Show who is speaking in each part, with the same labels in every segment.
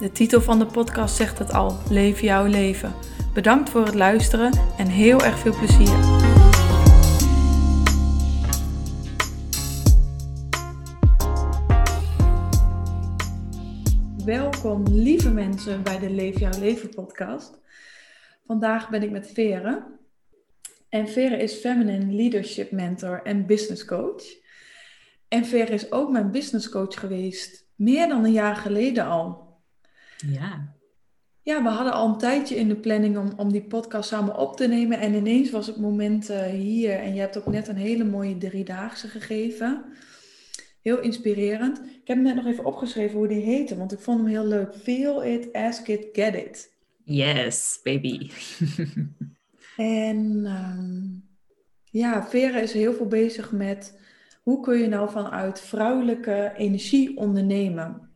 Speaker 1: De titel van de podcast zegt het al: Leef jouw leven. Bedankt voor het luisteren en heel erg veel plezier. Welkom, lieve mensen, bij de Leef jouw leven podcast. Vandaag ben ik met Vere. En Vere is Feminine Leadership Mentor en Business Coach. En Vere is ook mijn business coach geweest, meer dan een jaar geleden al.
Speaker 2: Ja.
Speaker 1: Ja, we hadden al een tijdje in de planning om, om die podcast samen op te nemen. En ineens was het moment uh, hier. En je hebt ook net een hele mooie driedaagse gegeven. Heel inspirerend. Ik heb hem net nog even opgeschreven hoe die heette, want ik vond hem heel leuk. Feel it, ask it, get it.
Speaker 2: Yes, baby.
Speaker 1: en um, ja, Vera is heel veel bezig met hoe kun je nou vanuit vrouwelijke energie ondernemen.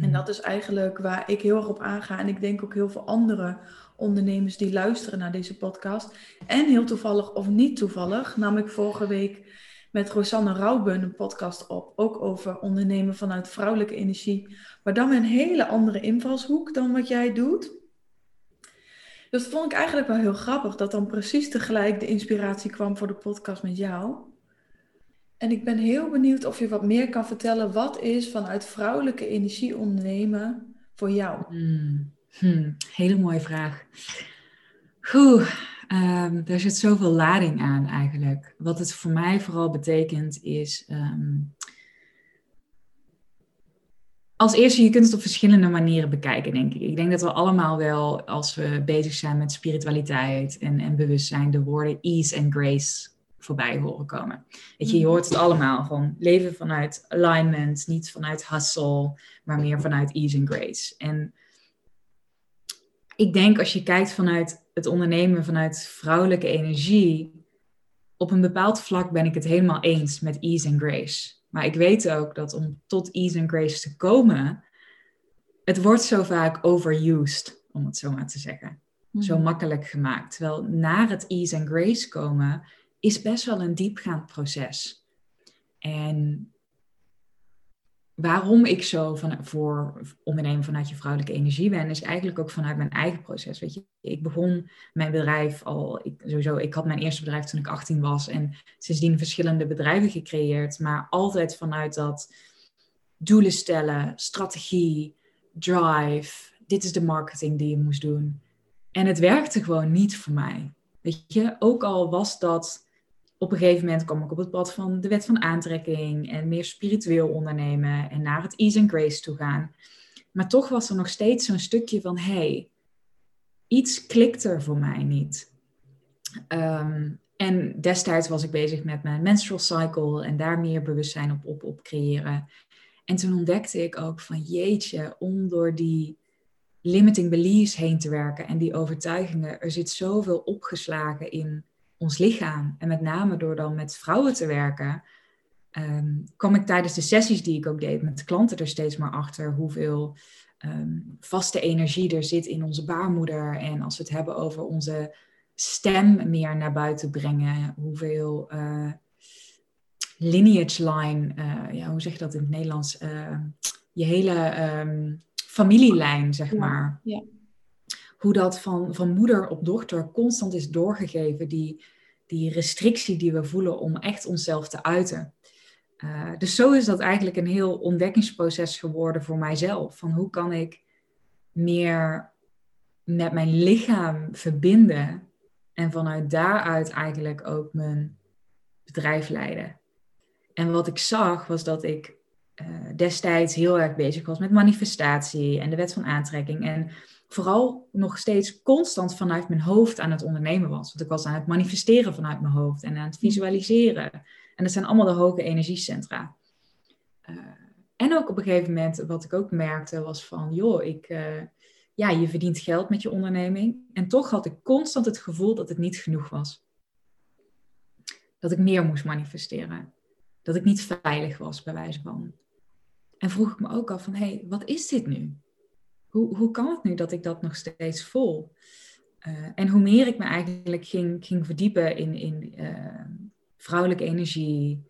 Speaker 1: En mhm. dat is eigenlijk waar ik heel erg op aanga. En ik denk ook heel veel andere ondernemers die luisteren naar deze podcast. En heel toevallig of niet toevallig, nam ik vorige week met Rosanne Rauben een podcast op. Ook over ondernemen vanuit vrouwelijke energie. Maar dan met een hele andere invalshoek dan wat jij doet. Dus dat vond ik eigenlijk wel heel grappig. Dat dan precies tegelijk de inspiratie kwam voor de podcast met jou. En ik ben heel benieuwd of je wat meer kan vertellen. Wat is vanuit vrouwelijke energie ondernemen voor jou?
Speaker 2: Hmm. Hmm. Hele mooie vraag. Um, daar zit zoveel lading aan eigenlijk. Wat het voor mij vooral betekent is. Ehm, als eerste, je kunt het op verschillende manieren bekijken, denk ik. Ik denk dat we allemaal wel, als we bezig zijn met spiritualiteit en, en bewustzijn, de woorden ease en grace voorbij horen komen. Weet je, je mhm. hoort het allemaal van leven vanuit alignment, niet vanuit hustle, maar meer vanuit ease and grace. En ik denk als je kijkt vanuit het ondernemen vanuit vrouwelijke energie, op een bepaald vlak ben ik het helemaal eens met ease and grace. Maar ik weet ook dat om tot ease and grace te komen, het wordt zo vaak overused, om het zo maar te zeggen. Zo mhm. makkelijk gemaakt. Terwijl naar het ease and grace komen is best wel een diepgaand proces. En waarom ik zo van, voor ondernemen vanuit je vrouwelijke energie ben, is eigenlijk ook vanuit mijn eigen proces. Weet je, ik begon mijn bedrijf al, ik, sowieso, ik had mijn eerste bedrijf toen ik 18 was en sindsdien verschillende bedrijven gecreëerd, maar altijd vanuit dat doelen stellen, strategie, drive. Dit is de marketing die je moest doen. En het werkte gewoon niet voor mij. Weet je, ook al was dat op een gegeven moment kwam ik op het pad van de wet van aantrekking en meer spiritueel ondernemen en naar het ease and grace toe gaan. Maar toch was er nog steeds zo'n stukje van, hey, iets klikt er voor mij niet. Ehm, en destijds was ik bezig met mijn menstrual cycle en daar meer bewustzijn op, op, op creëren. En toen ontdekte ik ook van jeetje, om door die limiting beliefs heen te werken en die overtuigingen, er zit zoveel opgeslagen in ons lichaam. En met name door dan met vrouwen te werken, um, kwam ik tijdens de sessies die ik ook deed met klanten er steeds maar achter hoeveel ehm, vaste energie er zit in onze baarmoeder. En als we het hebben over onze stem meer naar buiten brengen, hoeveel uh, lineage line, uh, ja, hoe zeg je dat in het Nederlands? Uh, je hele um, familielijn, zeg maar. Ja hoe dat van, van moeder op dochter constant is doorgegeven, die, die restrictie die we voelen om echt onszelf te uiten. Uh, dus zo is dat eigenlijk een heel ontdekkingsproces geworden voor mijzelf. Van hoe kan ik meer met mijn lichaam verbinden en vanuit daaruit eigenlijk ook mijn bedrijf leiden. En wat ik zag was dat ik uh, destijds heel erg bezig was met manifestatie en de wet van aantrekking. En vooral nog steeds constant vanuit mijn hoofd aan het ondernemen was. Want ik was aan het manifesteren vanuit mijn hoofd en aan het visualiseren. En dat zijn allemaal de hoge energiecentra. Uh, en ook op een gegeven moment, wat ik ook merkte, was van, joh, ik, uh, ja, je verdient geld met je onderneming. En toch had ik constant het gevoel dat het niet genoeg was. Dat ik meer moest manifesteren. Dat ik niet veilig was, bij wijze van. En vroeg ik me ook af van, hé, hey, wat is dit nu? Hoe, hoe kan het nu dat ik dat nog steeds voel? Uh, en hoe meer ik me eigenlijk ging, ging verdiepen in, in uh, vrouwelijke energie,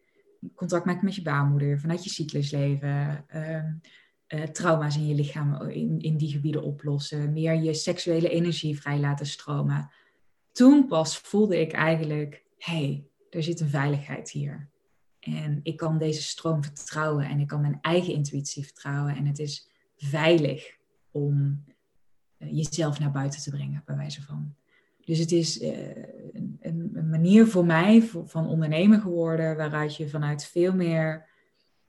Speaker 2: contact maken met je baarmoeder, vanuit je cyclusleven, uh, trauma's in je lichaam in, in die gebieden oplossen, meer je seksuele energie vrij laten stromen. Toen pas voelde ik eigenlijk, hé, hey, er zit een veiligheid hier. En ik kan deze stroom vertrouwen en ik kan mijn eigen intuïtie vertrouwen. En het is veilig om eh, jezelf naar buiten te brengen, bij wijze van. Dus het is uh, een, een, manier voor mij van ondernemen geworden, waaruit je vanuit veel meer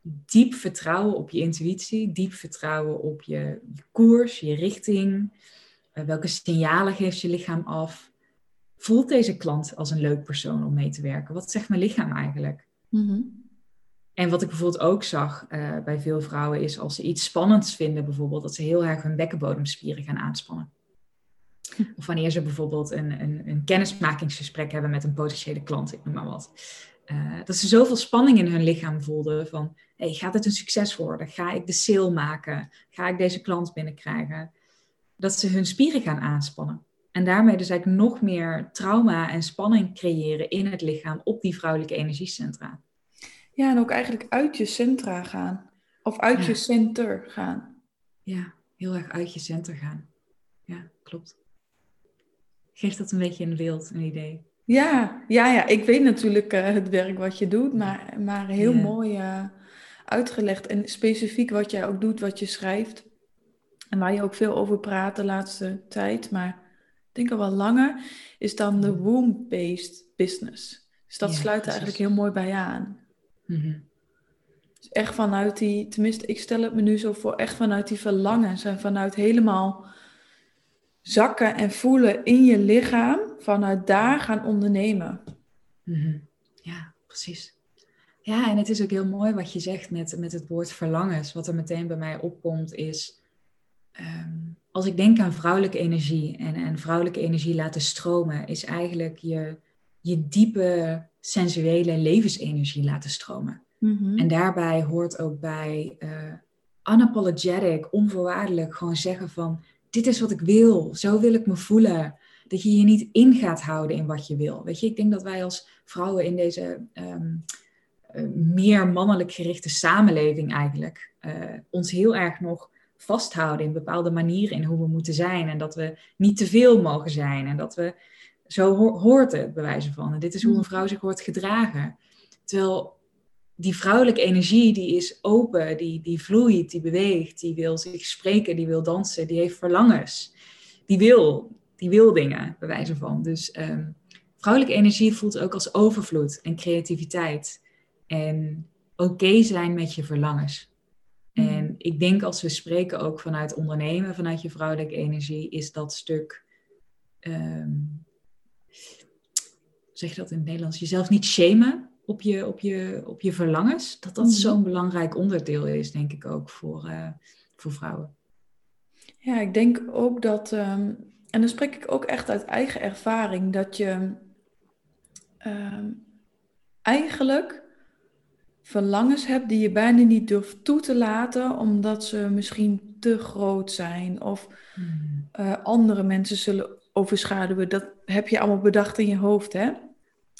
Speaker 2: diep vertrouwen op je intuïtie, diep vertrouwen op je, je koers, je richting, uh, welke signalen geeft je lichaam af. Voelt deze klant als een leuk persoon om mee te werken? Wat zegt mijn lichaam eigenlijk? Mm en wat ik bijvoorbeeld ook zag uh, bij veel vrouwen is als ze iets spannends vinden, bijvoorbeeld dat ze heel erg hun bekkenbodemspieren gaan aanspannen. Of wanneer ze bijvoorbeeld een, een, een kennismakingsgesprek hebben met een potentiële klant, ik noem maar wat. Uh, dat ze zoveel spanning in hun lichaam voelden van, hey, gaat het een succes worden? Ga ik de sale maken? Ga ik deze klant binnenkrijgen? Dat ze hun spieren gaan aanspannen. En daarmee dus eigenlijk nog meer trauma en spanning creëren in het lichaam op die vrouwelijke energiecentra.
Speaker 1: Ja, en ook eigenlijk uit je centra gaan. Of uit je center gaan.
Speaker 2: Ja, heel erg uit je center gaan. Ja, klopt. Geeft dat een beetje een beeld, een idee?
Speaker 1: Ja, ja, ja. ik weet natuurlijk uh, het werk wat je doet, maar, maar heel mooi uh, uitgelegd. En specifiek wat jij ook doet, wat je schrijft. En waar je ook veel over praat de laatste tijd, maar ik denk al wel langer, is dan de womb-based business. Dus dat sluit er eigenlijk heel mooi bij aan. Mm Dus echt vanuit die, tenminste, ik stel het me nu zo voor, echt vanuit die verlangens en vanuit helemaal zakken en voelen in je lichaam, vanuit daar gaan ondernemen.
Speaker 2: Mhm. Ja, precies. Ja, en het is ook heel mooi wat je zegt met, met het woord verlangens. Wat er meteen bij mij opkomt is, ehm, als ik denk aan vrouwelijke energie en, en vrouwelijke energie laten stromen, is eigenlijk je, je diepe sensuele levensenergie laten stromen. Mhm. En daarbij hoort ook bij uh, unapologetic, onvoorwaardelijk gewoon zeggen van dit is wat ik wil, zo wil ik me voelen. Dat je je niet in gaat houden in wat je wil. Weet je, ik denk dat wij als vrouwen in deze ehm, eh, meer mannelijk gerichte samenleving eigenlijk uh, ons heel erg nog vasthouden in bepaalde manieren in hoe we moeten zijn. En dat we niet te veel mogen zijn. En dat we zo hoort het, bij wijze van. En dit is hoe een mm. vrouw zich wordt gedragen. Terwijl die vrouwelijke energie, die is open, die, die vloeit, die beweegt, die wil zich spreken, die wil dansen, die heeft verlangens. Die wil, die wil dingen, bij wijze van. Dus um, vrouwelijke energie voelt ook als overvloed en creativiteit. En oké zijn met je verlangens. Mm. En ik denk als we spreken ook vanuit ondernemen, vanuit je vrouwelijke energie, is dat stuk um, zeg je dat in het Nederlands, jezelf niet shamen op je, op je, op je verlangens. Dat dat mhm. zo'n belangrijk onderdeel is, denk ik ook, voor, uh, voor vrouwen.
Speaker 1: Ja, ik denk ook dat, um, en dan spreek ik ook echt uit eigen ervaring, dat je um, eigenlijk verlangens hebt die je bijna niet durft toe te laten, omdat ze misschien te groot zijn of uh, andere mensen zullen overschaduwen. Dat heb je allemaal bedacht in je hoofd, hè?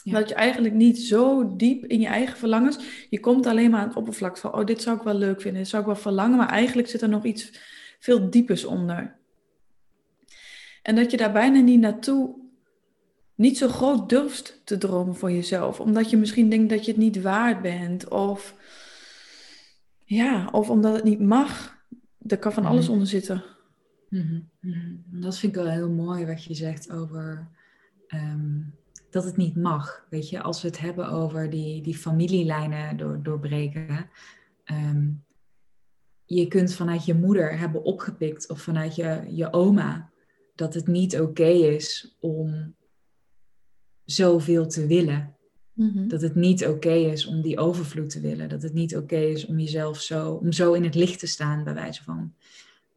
Speaker 1: Dat je eigenlijk niet zo diep in je eigen verlangens. Je komt alleen maar aan het oppervlak van, oh, dit zou ik wel leuk vinden, dit zou ik wel verlangen, maar eigenlijk zit er nog iets veel diepers onder. En dat je daar bijna niet naartoe, niet zo groot durft te dromen voor jezelf, omdat je misschien denkt dat je het niet waard bent, of ja, of omdat het niet mag. Er kan van alles onder zitten.
Speaker 2: Mhm, mhm. Dat vind ik wel heel mooi wat je zegt over ehm, dat het niet mag. Weet je, als we het hebben over die, die familielijnen door, doorbreken. Ehm, je kunt vanuit je moeder hebben opgepikt of vanuit je, je oma dat het niet oké is om zoveel te willen. Mhm. Dat het niet oké is om die overvloed te willen. Dat het niet oké is om jezelf zo, om zo in het licht te staan, bij wijze van.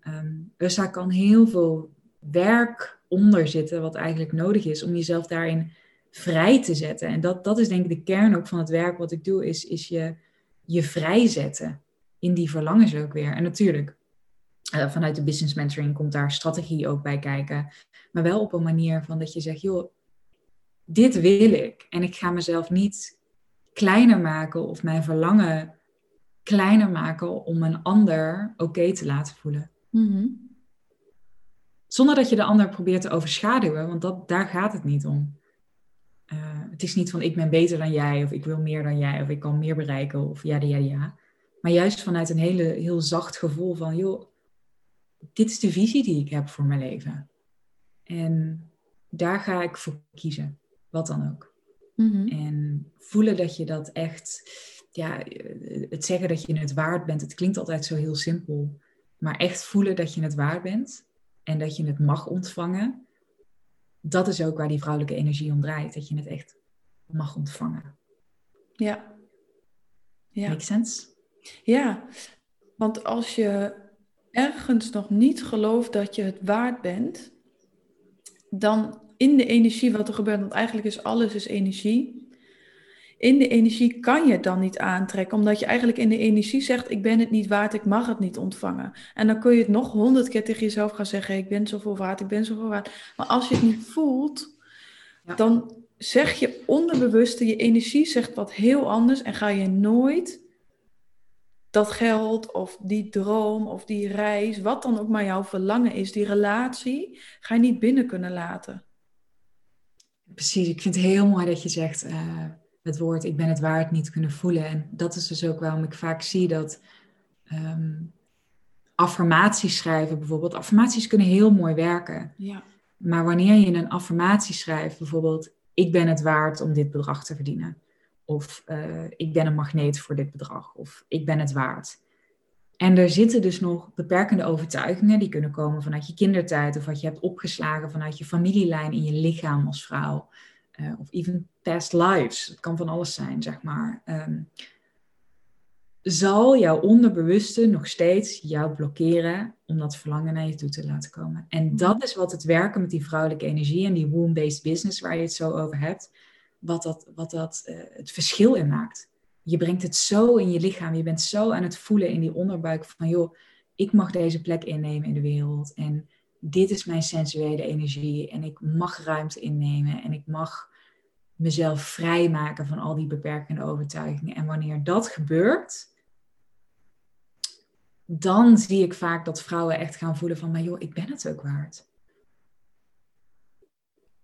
Speaker 2: Um, dus daar kan heel veel werk onder zitten, wat eigenlijk nodig is om jezelf daarin vrij te zetten. En dat, dat is denk ik de kern ook van het werk wat ik doe, is, is je, je vrijzetten in die verlangens ook weer. En natuurlijk, uh, vanuit de business mentoring komt daar strategie ook bij kijken. Maar wel op een manier van dat je zegt, joh, dit wil ik. En ik ga mezelf niet kleiner maken of mijn verlangen kleiner maken om een ander oké te laten voelen. Mhm. Zonder dat je de ander probeert te overschaduwen, want dat, daar gaat het niet om. Uh, het is niet van ik ben beter dan jij, of ik wil meer dan jij, of ik kan meer bereiken, of ja, ja, ja. Maar juist vanuit een hele, heel zacht gevoel van, joh, dit is de visie die ik heb voor mijn leven. En daar ga ik voor kiezen, wat dan ook. Mhm. En voelen dat je dat echt, ja, het zeggen dat je het waard bent, het klinkt altijd zo heel simpel. Maar echt voelen dat je het waard bent en dat je het mag ontvangen, dat is ook waar die vrouwelijke energie om draait. Dat je het echt mag ontvangen.
Speaker 1: Ja.
Speaker 2: ja. Make sense?
Speaker 1: Ja, want als je ergens nog niet gelooft dat je het waard bent, dan in de energie wat er gebeurt, want eigenlijk is alles is energie. In de energie kan je het dan niet aantrekken, omdat je eigenlijk in de energie zegt: Ik ben het niet waard, ik mag het niet ontvangen. En dan kun je het nog honderd keer tegen jezelf gaan zeggen: Ik ben zoveel waard, ik ben zoveel waard. Maar als je het niet voelt, dan zeg je onderbewuste, je energie zegt wat heel anders en ga je nooit dat geld of die droom of die reis, wat dan ook maar jouw verlangen is, die relatie, ga je niet binnen kunnen laten.
Speaker 2: Precies, ik vind het heel mooi dat je zegt uh, het woord ik ben het waard niet kunnen voelen. En dat is dus ook waarom ik vaak zie dat um, affirmaties schrijven bijvoorbeeld. Affirmaties kunnen heel mooi werken.
Speaker 1: Ja.
Speaker 2: Maar wanneer je een affirmatie schrijft, bijvoorbeeld ik ben het waard om dit bedrag te verdienen of uh, ik ben een magneet voor dit bedrag. Of ik ben het waard. En er zitten dus nog beperkende overtuigingen die kunnen komen vanuit je kindertijd. Of wat je hebt opgeslagen vanuit je familielijn in je lichaam als vrouw. Uh, of even past lives. Het kan van alles zijn, zeg maar. Um, zal jouw onderbewuste nog steeds jou blokkeren om dat verlangen naar je toe te laten komen. En mhm. dat is wat het werken met die vrouwelijke energie en die womb-based business waar je het zo over hebt wat dat, wat dat uh, het verschil in maakt. Je brengt het zo in je lichaam. Je bent zo aan het voelen in die onderbuik van, joh, ik mag deze plek innemen in de wereld. En dit is mijn sensuele energie. En ik mag ruimte innemen. En ik mag mezelf vrijmaken van al die beperkende overtuigingen. En wanneer dat gebeurt, dan zie ik vaak dat vrouwen echt gaan voelen van, maar joh, ik ben het ook waard.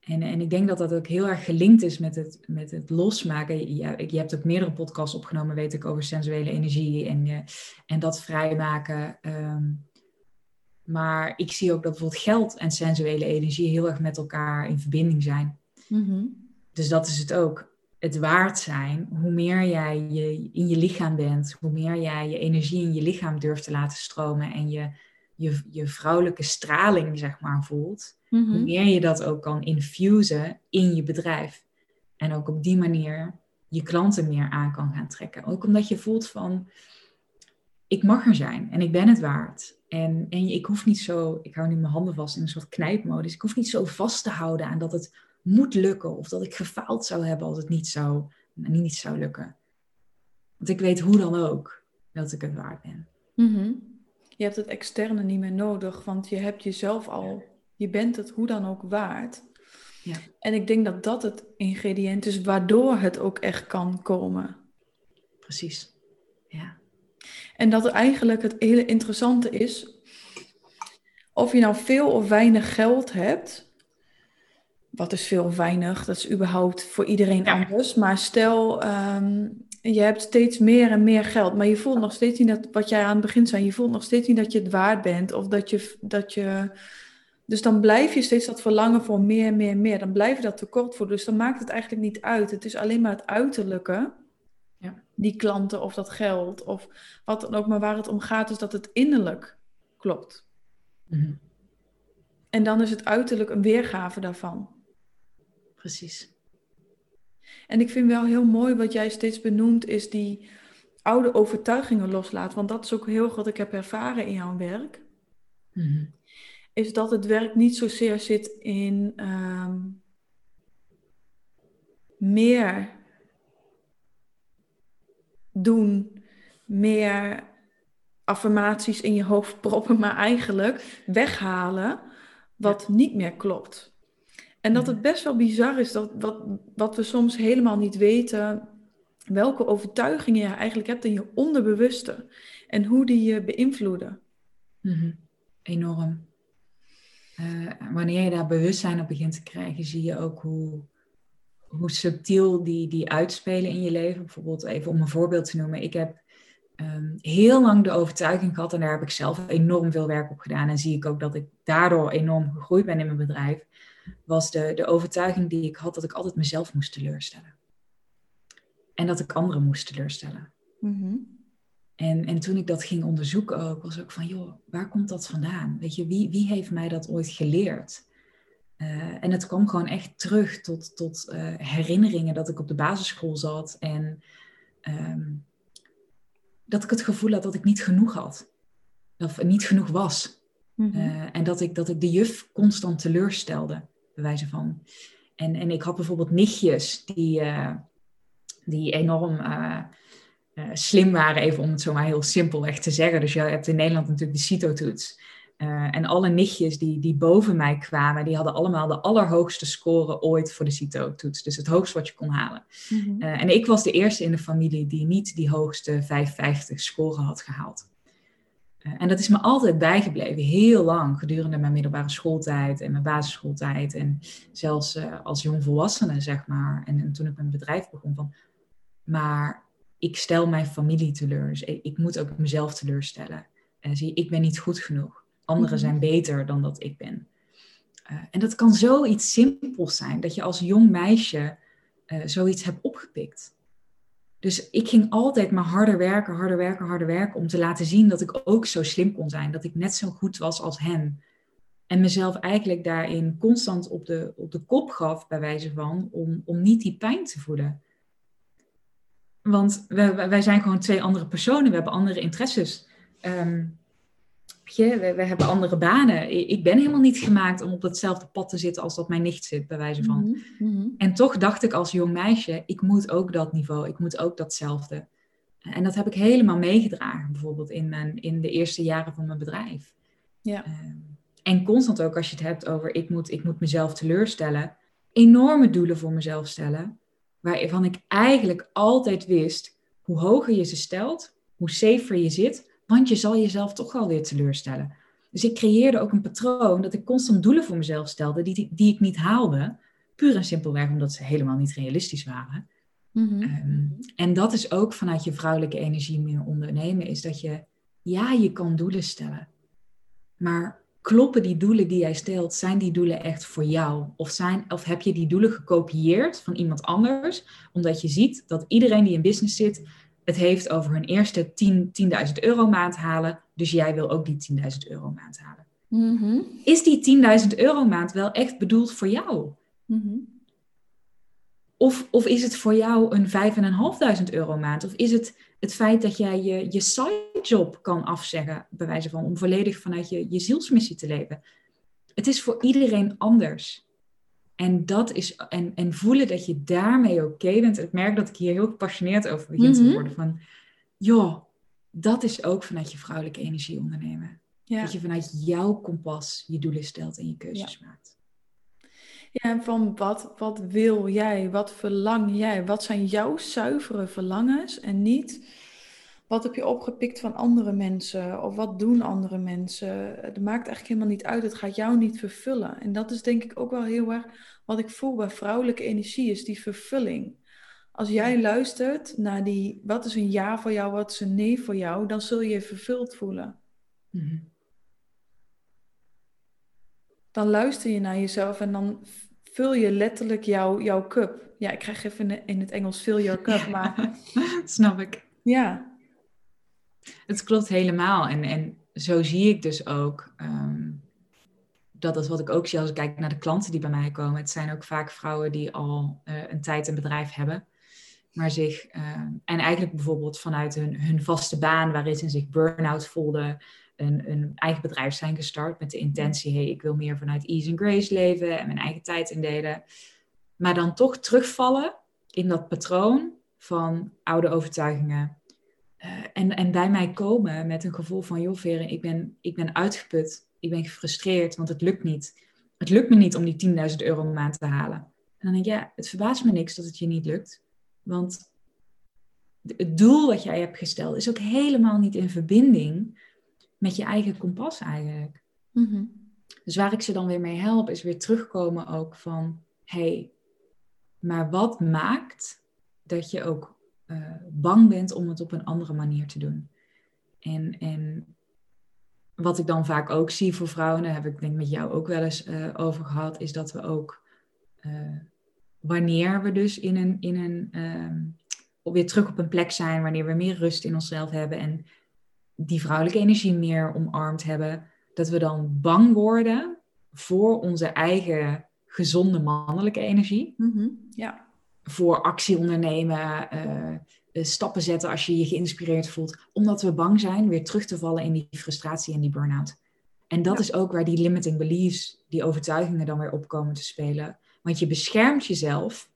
Speaker 2: En, en ik denk dat dat ook heel erg gelinkt is met het, met het losmaken. Je, je hebt ook meerdere podcasts opgenomen, weet ik, over sensuele energie en, uh, en dat vrijmaken. Um, maar ik zie ook dat bijvoorbeeld geld en sensuele energie heel erg met elkaar in verbinding zijn. Mm-hmm. Dus dat is het ook. Het waard zijn, hoe meer jij je, in je lichaam bent, hoe meer jij je energie in je lichaam durft te laten stromen en je, je, je vrouwelijke straling, zeg maar, voelt hoe mhm. meer je dat ook kan infusen in je bedrijf. En ook op die manier je klanten meer aan kan gaan trekken. Ook omdat je voelt van, ik mag er zijn en ik ben het waard. En, en ik hoef niet zo, ik hou nu mijn handen vast in een soort knijpmodus. Ik hoef niet zo vast te houden aan dat het moet lukken. Of dat ik gefaald zou hebben als het niet zou, niet zou lukken. Want ik weet hoe dan ook dat ik het waard ben.
Speaker 1: Mhm. Je hebt het externe niet meer nodig, want je hebt jezelf al je bent het hoe dan ook waard.
Speaker 2: Ja.
Speaker 1: En ik denk dat dat het ingrediënt is waardoor het ook echt kan komen.
Speaker 2: Precies. Ja.
Speaker 1: En dat eigenlijk het hele interessante is, of je nou veel of weinig geld hebt, wat is veel of weinig, dat is überhaupt voor iedereen anders. Maar stel, um, je hebt steeds meer en meer geld, maar je voelt nog steeds niet dat, wat jij aan het begin zei, je voelt nog steeds niet dat je het waard bent of dat je, dat je dus dan blijf je steeds dat verlangen voor meer, meer, meer. Dan blijf je dat tekort voor. Dus dan maakt het eigenlijk niet uit. Het is alleen maar het uiterlijke.
Speaker 2: Ja.
Speaker 1: Die klanten of dat geld of wat dan ook. Maar waar het om gaat is dat het innerlijk klopt.
Speaker 2: Mhm.
Speaker 1: En dan is het uiterlijk een weergave daarvan.
Speaker 2: Precies.
Speaker 1: En ik vind wel heel mooi wat jij steeds benoemt, is die oude overtuigingen loslaten. Want dat is ook heel wat ik heb ervaren in jouw werk mhm. is dat het werk niet zozeer zit in ehm, meer doen, meer affirmaties in je hoofd proppen, maar eigenlijk weghalen wat niet meer klopt. En dat het best wel bizar is dat wat, wat we soms helemaal niet weten, welke overtuigingen je eigenlijk hebt in je onderbewuste en hoe die je beïnvloeden.
Speaker 2: Mhm. Enorm. Uh, wanneer je daar bewustzijn op begint te krijgen, zie je ook hoe, hoe subtiel die, die uitspelen in je leven. Bijvoorbeeld even om een voorbeeld te noemen. Ik heb um, heel lang de overtuiging gehad, en daar heb ik zelf enorm veel werk op gedaan. En zie ik ook dat ik daardoor enorm gegroeid ben in mijn bedrijf. Was de, de overtuiging die ik had dat ik altijd mezelf moest teleurstellen. En dat ik anderen moest teleurstellen. Mhm. en, en toen ik dat ging onderzoeken ook, was ook van, joh, waar komt dat vandaan? Weet je, wie, wie heeft mij dat ooit geleerd? Uh, en het kwam gewoon echt terug tot, tot uh, herinneringen dat ik op de basisschool zat en um, dat ik het gevoel had dat ik niet genoeg had. Of niet genoeg was. Mm -hmm. uh, en dat ik, dat ik de juf constant teleurstelde, wijze van. En, en ik had bijvoorbeeld nichtjes die, die enorm slim waren, even om het zo maar heel simpelweg te zeggen. Dus je hebt in Nederland natuurlijk de CITO-toets. En alle nichtjes die, die boven mij kwamen, die hadden allemaal de allerhoogste score ooit voor de CITO-toets. Dus het hoogst wat je kon halen. Mm -hmm. uh, en ik was de eerste in de familie die niet die hoogste 550 score had gehaald. Uh, en dat is me altijd bijgebleven, heel lang, gedurende mijn middelbare schooltijd en mijn basisschooltijd. En zelfs als jongvolwassene, zeg maar. En, en, toen ik mijn bedrijf begon, van, maar ik stel mijn familie teleur. Dus ik, ik moet ook mezelf teleurstellen. En zie, ik ben niet goed genoeg. Anderen mhm. zijn beter dan dat ik ben. Uh, en dat kan zoiets simpels zijn, dat je als jong meisje uh, zoiets hebt opgepikt. Dus ik ging altijd maar harder werken, harder werken, harder werken om te laten zien dat ik ook zo slim kon zijn, dat ik net zo goed was als hem. En mezelf eigenlijk daarin constant op de, op de kop gaf, bij wijze van, om, om niet die pijn te voelen. Want wij, wij zijn gewoon twee andere personen, we hebben andere interesses. Um, je, we, we, hebben andere banen. Ik ben helemaal niet gemaakt om op hetzelfde pad te zitten als dat mijn nicht zit, bij wijze van. Mhm, mhm. En toch dacht ik als jong meisje, ik moet ook dat niveau, ik moet ook datzelfde. En dat heb ik helemaal meegedragen, bijvoorbeeld in, mijn, in de eerste jaren van mijn bedrijf. Ja. Ehm, en constant ook als je het hebt over, ik moet, ik moet mezelf teleurstellen, enorme doelen voor mezelf stellen, waarvan ik eigenlijk altijd wist, hoe hoger je ze stelt, hoe safer je zit, want je zal jezelf toch wel weer teleurstellen. Dus ik creëerde ook een patroon dat ik constant doelen voor mezelf stelde die, die, ik niet haalde. Puur en simpelweg omdat ze helemaal niet realistisch waren. Mhm. Ehm, en dat is ook vanuit je vrouwelijke energie meer ondernemen. Is dat je, ja, je kan doelen stellen. Maar kloppen die doelen die jij stelt, zijn die doelen echt voor jou? Of, zijn, of heb je die doelen gekopieerd van iemand anders, omdat je ziet dat iedereen die in business zit, het heeft over hun eerste 10, 10.000 euro maand halen. Dus jij wil ook die 10.000 euro maand halen. Mm-hmm. Is die 10.000 euro maand wel echt bedoeld voor jou? Mm-hmm. Of, of is het voor jou een 5.500 euro maand? Of is het het feit dat jij je, je sidejob kan afzeggen, bij wijze van, om volledig vanuit je, je zielsmissie te leven? Het is voor iedereen anders. En, dat is, en, en voelen dat je daarmee oké bent. Ik merk dat ik hier heel gepassioneerd over begin te mhm. worden. Van, joh, dat is ook vanuit je vrouwelijke energie ondernemen. Dat je vanuit jouw kompas je doelen stelt en je keuzes maakt.
Speaker 1: Ja, en van wat, wat wil jij? Wat verlang jij? Wat zijn jouw zuivere verlangens? En niet wat heb je opgepikt van andere mensen? Of wat doen andere mensen? Het maakt eigenlijk helemaal niet uit. Het gaat jou niet vervullen. En dat is denk ik ook wel heel erg wat ik voel bij vrouwelijke energie, is die vervulling. Als jij luistert naar die, wat is een ja voor jou, wat is een nee voor jou, dan zul je je vervuld voelen. Mhm. Dan luister je naar jezelf en dan vul je letterlijk jouw, jouw cup. Ja, ik krijg even in het Engels fill your cup, maar...
Speaker 2: Snap ik.
Speaker 1: Ja,
Speaker 2: het klopt helemaal. En, en zo zie ik dus ook. Um, dat is wat ik ook zie als ik kijk naar de klanten die bij mij komen. Het zijn ook vaak vrouwen die al uh, een tijd een bedrijf hebben. Maar zich, uh, en eigenlijk bijvoorbeeld vanuit hun, hun vaste baan, waarin ze zich burn-out voelden. een, een eigen bedrijf zijn gestart met de intentie, hey, ik wil meer vanuit ease and grace leven en mijn eigen tijd indelen. Maar dan toch terugvallen in dat patroon van oude overtuigingen. Uh, en, en bij mij komen met een gevoel van, joh Veren, ik ben, ik ben uitgeput, ik ben gefrustreerd, want het lukt niet. Het lukt me niet om die 10.000 euro een maand te halen. En dan denk ik, ja, het verbaast me niks dat het je niet lukt. Want het doel wat jij hebt gesteld is ook helemaal niet in verbinding met je eigen kompas eigenlijk. Mhm. Dus waar ik ze dan weer mee help, is weer terugkomen ook van, hey, maar wat maakt dat je ook uh, bang bent om het op een andere manier te doen? En, en wat ik dan vaak ook zie voor vrouwen, daar heb ik denk met jou ook wel eens uh, over gehad, is dat we ook uh, wanneer we dus in een, in een um, weer terug op een plek zijn, wanneer we meer rust in onszelf hebben en die vrouwelijke energie meer omarmd hebben, dat we dan bang worden voor onze eigen gezonde mannelijke energie.
Speaker 1: Mm Ja.
Speaker 2: Voor actie ondernemen, uh, stappen zetten als je je geïnspireerd voelt, omdat we bang zijn weer terug te vallen in die frustratie en die burn-out. En dat is ook waar die limiting beliefs, die overtuigingen dan weer opkomen te spelen. Want je beschermt jezelf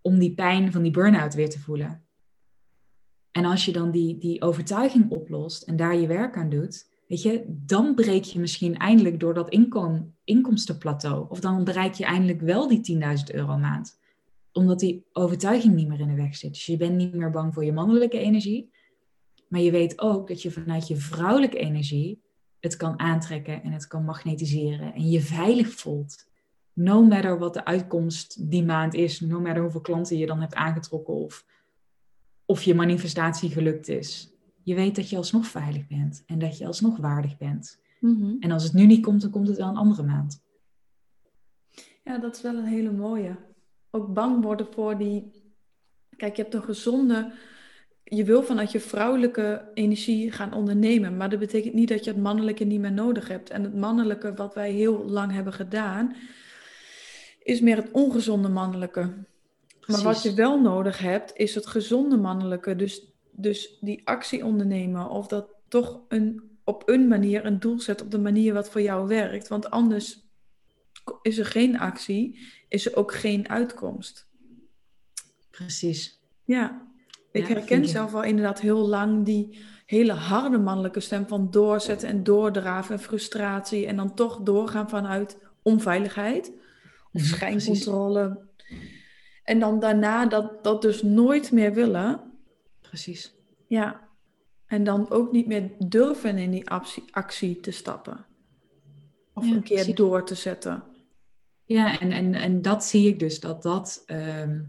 Speaker 2: om die pijn van die burn-out weer te voelen. En als je dan die, die overtuiging oplost en daar je werk aan doet, weet je, dan breek je misschien eindelijk door dat inkom, inkomstenplateau. Of dan bereik je eindelijk wel die 10.000 euro maand. Omdat die overtuiging niet meer in de weg zit. Dus je bent niet meer bang voor je mannelijke energie. Maar je weet ook dat je vanuit je vrouwelijke energie het kan aantrekken en het kan magnetiseren. En je veilig voelt no matter wat de uitkomst die maand is, no matter hoeveel klanten je dan hebt aangetrokken of, of je manifestatie gelukt is. Je weet dat je alsnog veilig bent en dat je alsnog waardig bent.
Speaker 1: Mhm.
Speaker 2: En als het nu niet komt, dan komt het wel een andere maand.
Speaker 1: Ja, dat is wel een hele mooie. Ook bang worden voor die. Kijk, je hebt een gezonde. Je wil vanuit je vrouwelijke energie gaan ondernemen. Maar dat betekent niet dat je het mannelijke niet meer nodig hebt. En het mannelijke, wat wij heel lang hebben gedaan, is meer het ongezonde mannelijke. Maar wat je wel nodig hebt, is het gezonde mannelijke. Dus, dus die actie ondernemen of dat toch een, op een manier een doel zetten op de manier wat voor jou werkt. Want anders is er geen actie, is er ook geen uitkomst.
Speaker 2: Precies.
Speaker 1: Ja, ik herken zelf al inderdaad heel lang die hele harde mannelijke stem van doorzetten en doordraven en frustratie en dan toch doorgaan vanuit onveiligheid of mhm, schijncontrole. En dan daarna dat, dat dus nooit meer willen.
Speaker 2: Precies.
Speaker 1: Ja. En dan ook niet meer durven in die actie, actie te stappen. Of een keer door te zetten.
Speaker 2: Ja, en, en, en dat zie ik dus, dat dat ehm,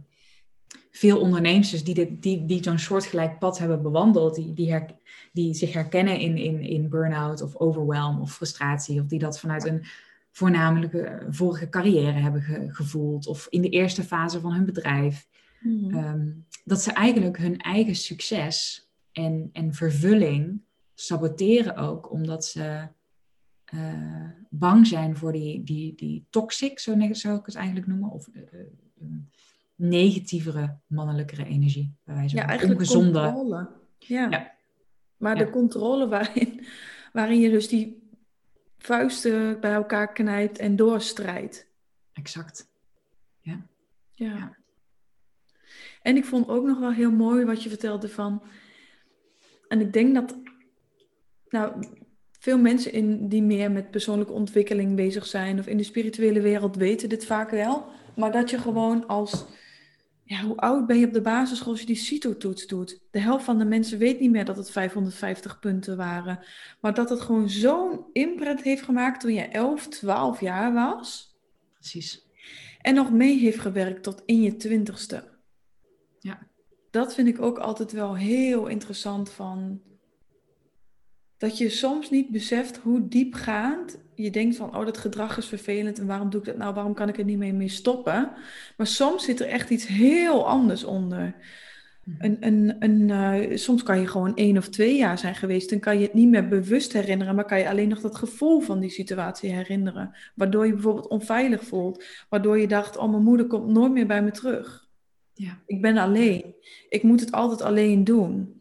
Speaker 2: veel ondernemers die, dit, die, die zo'n soortgelijk pad hebben bewandeld, die, die, her, die zich herkennen in, in, in burn-out of overwhelm of frustratie, of die dat vanuit een voornamelijk eh, vorige carrière hebben gevoeld of in de eerste fase van hun bedrijf. Mhm. Ehm, dat ze eigenlijk hun eigen succes en, en vervulling saboteren ook, omdat ze uh, bang zijn voor die, die, die toxic, zo zou ik het eigenlijk noemen, of uh, negatievere mannelijkere energie.
Speaker 1: Bij wijze van ja, eigenlijk ongezonde. controle. Ja. ja. Maar de controle waarin, waarin je dus die vuisten bij elkaar knijpt en doorstrijdt.
Speaker 2: Exact.
Speaker 1: Ja. ja. En ik vond ook nog wel heel mooi wat je vertelde van. En ik denk dat. Nou, veel mensen in, die meer met persoonlijke ontwikkeling bezig zijn of in de spirituele wereld weten dit vaak wel. Maar dat je gewoon als ja, hoe oud ben je op de basisschool als je die CITO-toets doet? De helft van de mensen weet niet meer dat het 550 punten waren. Maar dat het gewoon zo'n imprint heeft gemaakt toen je 11, 12 jaar was.
Speaker 2: Precies.
Speaker 1: En nog mee heeft gewerkt tot in je twintigste.
Speaker 2: Ja.
Speaker 1: Dat vind ik ook altijd wel heel interessant van... Dat je soms niet beseft hoe diepgaand je denkt van, oh, dat gedrag is vervelend en waarom doe ik dat nou? Waarom kan ik er niet mee, mee stoppen? Maar soms zit er echt iets heel anders onder. Mhm. Een, een, een, uh, soms kan je gewoon één of twee jaar zijn geweest en kan je het niet meer bewust herinneren, maar kan je alleen nog dat gevoel van die situatie herinneren. Waardoor je bijvoorbeeld onveilig voelt, waardoor je dacht, oh, mijn moeder komt nooit meer bij me terug.
Speaker 2: Ja.
Speaker 1: Ik ben alleen. Ik moet het altijd alleen doen.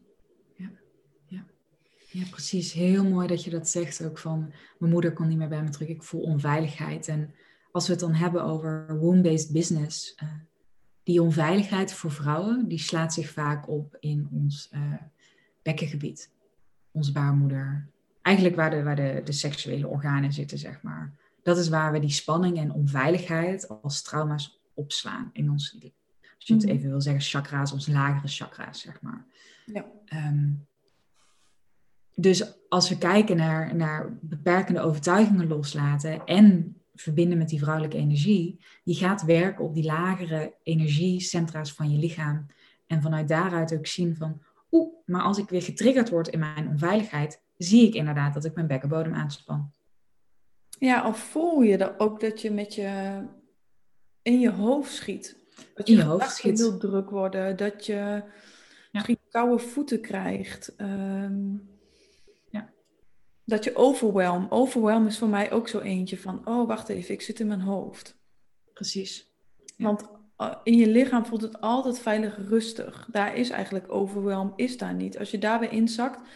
Speaker 2: Ja. Precies. Heel mooi dat je dat zegt ook van mijn moeder kon niet meer bij me terug. Ik voel onveiligheid. En als we het dan hebben over womb-based business, uh, die onveiligheid voor vrouwen, die slaat zich vaak op in ons uh, bekkengebied, onze baarmoeder. Eigenlijk waar, de, waar de, de seksuele organen zitten, zeg maar. Dat is waar we die spanning en onveiligheid als trauma's opslaan in ons Als je het mhm. even wil zeggen, chakra's, onze lagere chakra's, zeg maar. Ja. Um, dus als we kijken naar, naar beperkende overtuigingen loslaten en verbinden met die vrouwelijke energie, die gaat werken op die lagere energiecentra's van je lichaam. En vanuit daaruit ook zien van, oeh, maar als ik weer getriggerd word in mijn onveiligheid, zie ik inderdaad dat ik mijn bekkenbodem aanspan.
Speaker 1: Ja, of voel je dan ook dat je met je in je hoofd schiet? Dat je, in je hoofd schiet. heel druk worden, dat je ja. misschien koude voeten krijgt. Um, dat je overwhelm. Overwhelm is voor mij ook zo eentje van, oh wacht even, ik zit in mijn hoofd.
Speaker 2: Precies.
Speaker 1: Want eh, in je lichaam voelt het altijd veilig rustig. Daar is eigenlijk overwhelm, is daar niet. Als je daar weer inzakt,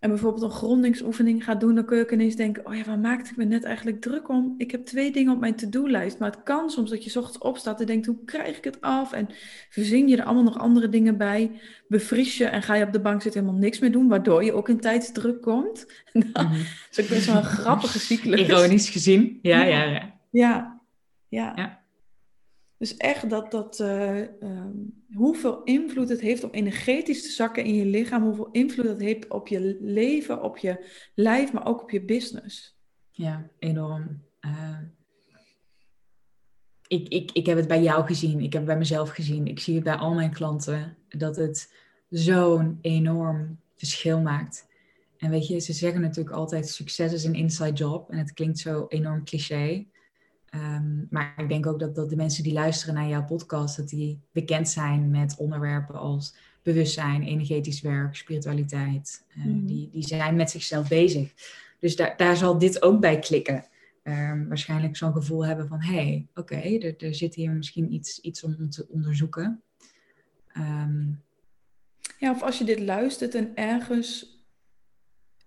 Speaker 1: en bijvoorbeeld een grondingsoefening gaat doen, dan kun je ineens denken, oh ja, waar maakte ik me net eigenlijk druk om? Ik heb twee dingen op mijn to-do-lijst, maar het kan soms dat je ochtends opstaat en denkt, hoe krijg ik het af? En verzin je er allemaal nog andere dingen bij, bevries je en ga je op de bank zitten helemaal niks meer doen, waardoor je ook in tijdsdruk komt. dat mm is ook best wel een grappige cyclus.
Speaker 2: Ironisch gezien, ja, ja, ja.
Speaker 1: Ja, ja. ja. Dus echt dat, dat uh, hoeveel invloed het heeft om energetisch te zakken in je lichaam, hoeveel invloed het heeft op je leven, op je lijf, maar ook op je business.
Speaker 2: Ja, enorm. Uh, ik, ik, ik heb het bij jou gezien, ik heb het bij mezelf gezien, ik zie het bij al mijn klanten, dat het zo'n enorm verschil maakt. En weet je, ze zeggen natuurlijk altijd: succes is een inside job. En het klinkt zo enorm cliché. Um, maar ik denk ook dat, dat de mensen die luisteren naar jouw podcast, dat die bekend zijn met onderwerpen als bewustzijn, energetisch werk, spiritualiteit. Uh, die, die zijn met zichzelf bezig. Dus daar, daar zal dit ook bij klikken. Um, waarschijnlijk zo'n gevoel hebben van, hé, hey, oké, okay, er, er zit hier misschien iets, iets om te onderzoeken. Um,
Speaker 1: ja, of als je dit luistert en ergens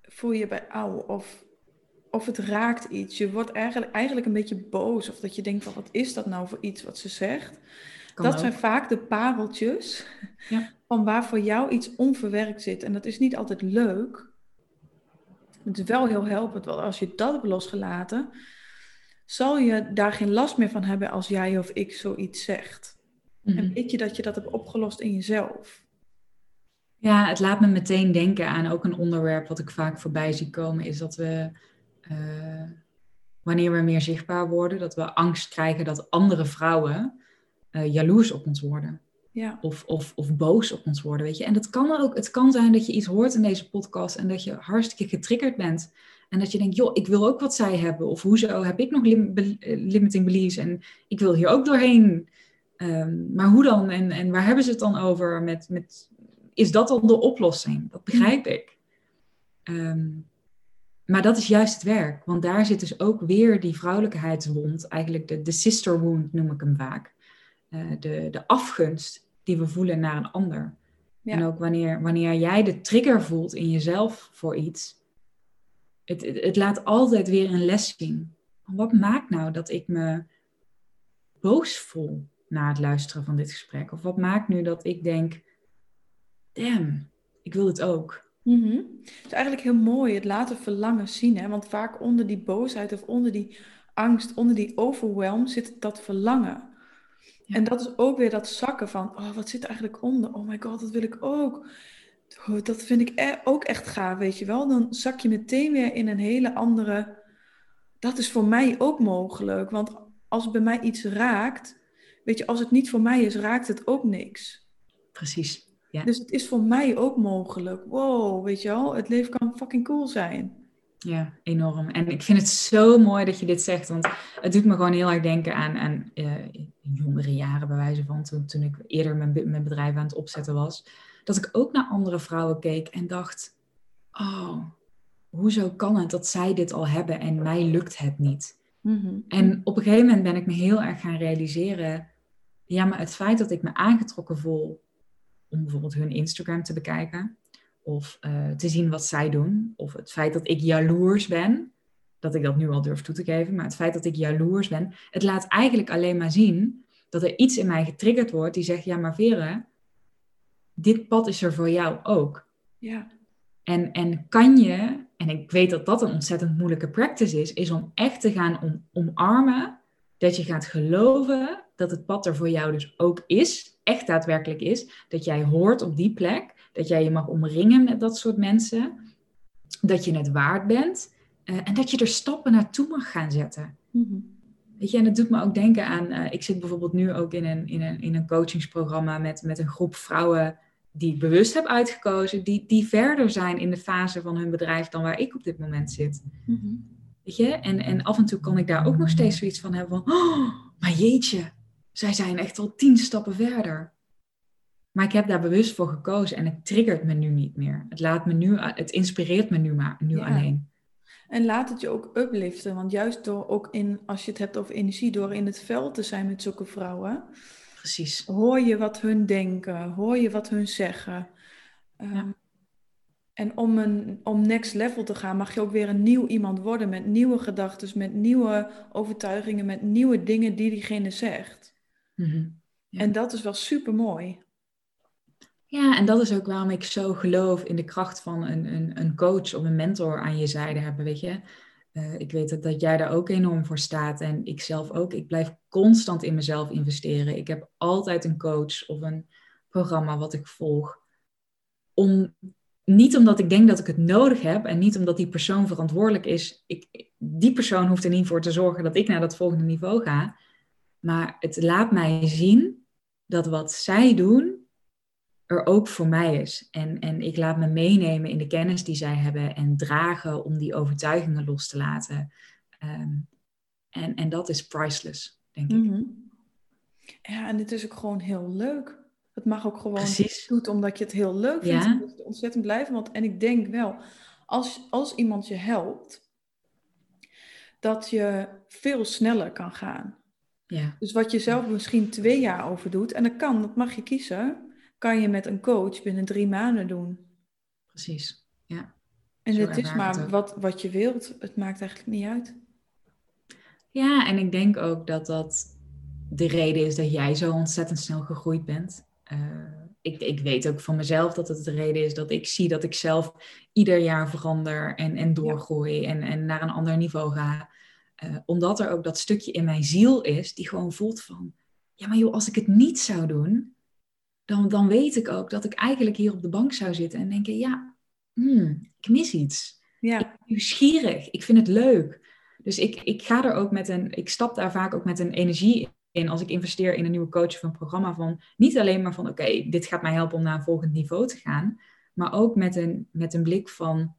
Speaker 1: voel je bij, auw, of of het raakt iets. Je wordt eigenlijk, eigenlijk een beetje boos. Of dat je denkt van wat is dat nou voor iets wat ze zegt. dat zijn vaak de pareltjes ja. van waar voor jou iets onverwerkt zit. En dat is niet altijd leuk. Het is wel heel helpend, want als je dat hebt losgelaten, zal je daar geen last meer van hebben als jij of ik zoiets zegt. En mhm. weet je dat je dat hebt opgelost in jezelf.
Speaker 2: Ja, het laat me meteen denken aan ook een onderwerp wat ik vaak voorbij zie komen, is dat we uh, wanneer we meer zichtbaar worden, dat we angst krijgen dat andere vrouwen uh, jaloers op ons worden. Ja. Of, of, of boos op ons worden, weet je. En dat kan ook, het kan zijn dat je iets hoort in deze podcast en dat je hartstikke getriggerd bent. En dat je denkt, joh, ik wil ook wat zij hebben. Of hoezo heb ik nog lim limiting beliefs en ik wil hier ook doorheen. Um, maar hoe dan? En, en waar hebben ze het dan over? Met, met, is dat dan de oplossing? Dat begrijp ik. Um, maar dat is juist het werk, want daar zit dus ook weer die vrouwelijkheidswond, eigenlijk de, de sister wound noem ik hem vaak. Uh, de, de afgunst die we voelen naar een ander. En ook wanneer, wanneer jij de trigger voelt in jezelf voor iets, het, het, het laat altijd weer een les zien. Wat maakt nou dat ik me boos voel na het luisteren van dit gesprek? Of wat maakt nu dat ik denk, damn, ik wil het ook.
Speaker 1: Mm Het is eigenlijk heel mooi het laten verlangen zien. Hè? Want vaak onder die boosheid of onder die angst, onder die overwhelm zit dat verlangen. En dat is ook weer dat zakken van, oh, wat zit er eigenlijk onder? Oh my god, dat wil ik ook. Oh, dat vind ik e-, ook echt gaaf, weet je wel. Dan zak je meteen weer in een hele andere... Dat is voor mij ook mogelijk. Want als bij mij iets raakt, weet je, als het niet voor mij is, raakt het ook niks.
Speaker 2: Precies.
Speaker 1: Ja. Dus het is voor mij ook mogelijk. Wow, weet je wel, het leven kan fucking cool zijn.
Speaker 2: Ja, enorm. En ik vind het zo mooi dat je dit zegt, want het doet me gewoon heel erg denken aan, aan uh, jongere jaren, bij wijze van toen, toen ik eerder mijn, mijn bedrijf aan het opzetten was. Dat ik ook naar andere vrouwen keek en dacht: Oh, hoezo kan het dat zij dit al hebben en mij lukt het niet? Mhm. En op een gegeven moment ben ik me heel erg gaan realiseren: ja, maar het feit dat ik me aangetrokken voel om bijvoorbeeld hun Instagram te bekijken. of eh, te zien wat zij doen, of het feit dat ik jaloers ben, dat ik dat nu al durf toe te geven, maar het feit dat ik jaloers ben, het laat eigenlijk alleen maar zien dat er iets in mij getriggerd wordt die zegt, ja maar Vera, dit pad is er voor jou ook.
Speaker 1: Ja.
Speaker 2: En, en kan je, en ik weet dat dat een ontzettend moeilijke practice is, is om echt te gaan om, omarmen dat je gaat geloven dat het pad er voor jou dus ook is, echt daadwerkelijk is, dat jij hoort op die plek, dat jij je mag omringen met dat soort mensen, dat je het waard bent uh, en dat je er stappen naartoe mag gaan zetten.
Speaker 1: Mm
Speaker 2: Weet je, en het doet me ook denken aan, uh, ik zit bijvoorbeeld nu ook in een, in een, in een coachingsprogramma met, met een groep vrouwen die ik bewust heb uitgekozen, die, die verder zijn in de fase van hun bedrijf dan waar ik op dit moment zit.
Speaker 1: Mm
Speaker 2: Weet je? En, en af en toe kan ik daar ook nog steeds zoiets van hebben van, oh, maar jeetje, zij zijn echt al tien stappen verder. Maar ik heb daar bewust voor gekozen en het triggert me nu niet meer. Het, laat me nu, het inspireert me nu, maar, nu alleen.
Speaker 1: En laat het je ook upliften. Want juist door ook in, als je het hebt over energie, door in het veld te zijn met zulke vrouwen.
Speaker 2: Precies.
Speaker 1: Hoor je wat hun denken, hoor je wat hun zeggen. Ehm, en om, een, om next level te gaan, mag je ook weer een nieuw iemand worden met nieuwe gedachten, met nieuwe overtuigingen, met nieuwe dingen die diegene zegt.
Speaker 2: Mhm.
Speaker 1: En dat is wel super mooi.
Speaker 2: Ja, en dat is ook waarom ik zo geloof in de kracht van een, een, een coach of een mentor aan je zijde hebben, weet je. Uh, ik weet dat, dat jij daar ook enorm voor staat en ik zelf ook. Ik blijf constant in mezelf investeren. Ik heb altijd een coach of een programma wat ik volg. Om, niet omdat ik denk dat ik het nodig heb en niet omdat die persoon verantwoordelijk is. Ik, die persoon hoeft er niet voor te zorgen dat ik naar dat volgende niveau ga. Maar het laat mij zien dat wat zij doen, er ook voor mij is. En, en ik laat me meenemen in de kennis die zij hebben en dragen om die overtuigingen los te laten. Ehm, en, en dat is priceless, denk ik.
Speaker 1: Mhm. Ja, en het is ook gewoon heel leuk. Het mag ook gewoon
Speaker 2: Precies.
Speaker 1: doet omdat je het heel leuk vindt. Ja. Je ontzettend blij Want, en ik denk wel, als, als iemand je helpt, dat je veel sneller kan gaan.
Speaker 2: Ja.
Speaker 1: Dus wat je zelf misschien twee jaar over doet, en dat kan, dat mag je kiezen kan je met een coach binnen drie maanden doen.
Speaker 2: Precies, ja.
Speaker 1: En het is maar wat, wat je wilt. Het maakt eigenlijk niet uit.
Speaker 2: Ja, en ik denk ook dat dat de reden is dat jij zo ontzettend snel gegroeid bent. Uh, ik, ik weet ook van mezelf dat het de reden is dat ik zie dat ik zelf ieder jaar verander en, en doorgroei en, en naar een ander niveau ga. Uh, omdat er ook dat stukje in mijn ziel is die gewoon voelt van, ja maar joh, als ik het niet zou doen, dan, dan weet ik ook dat ik eigenlijk hier op de bank zou zitten en denken, ja, hmm, ik mis iets.
Speaker 1: Ja.
Speaker 2: Ik ben nieuwsgierig, ik vind het leuk. Dus ik, ik ga er ook met een, ik stap daar vaak ook met een energie in als ik investeer in een nieuwe coach of een programma van, niet alleen maar van, oké, dit gaat mij helpen om naar een volgend niveau te gaan, maar ook met een, met een blik van,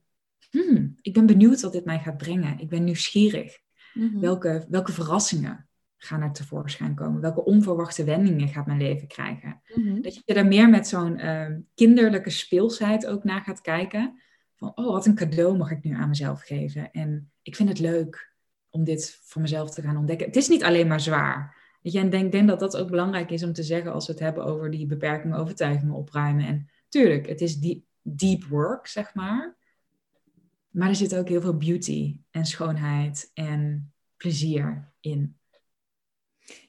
Speaker 2: hmm, ik ben benieuwd wat dit mij gaat brengen. Ik ben nieuwsgierig.
Speaker 1: Mhm.
Speaker 2: welke, welke verrassingen gaan er tevoorschijn komen? Welke onverwachte wendingen gaat mijn leven krijgen?
Speaker 1: Mhm.
Speaker 2: Dat je er meer met zo'n uh, kinderlijke speelsheid ook naar gaat kijken. Van, oh, wat een cadeau mag ik nu aan mezelf geven. En ik vind het leuk om dit voor mezelf te gaan ontdekken. Het is niet alleen maar zwaar. Weet je, en ik denk, denk dat dat ook belangrijk is om te zeggen als we het hebben over die beperkingen, overtuigingen opruimen. En tuurlijk, het is deep, deep work, zeg maar. Maar er zit ook heel veel beauty en schoonheid en plezier in.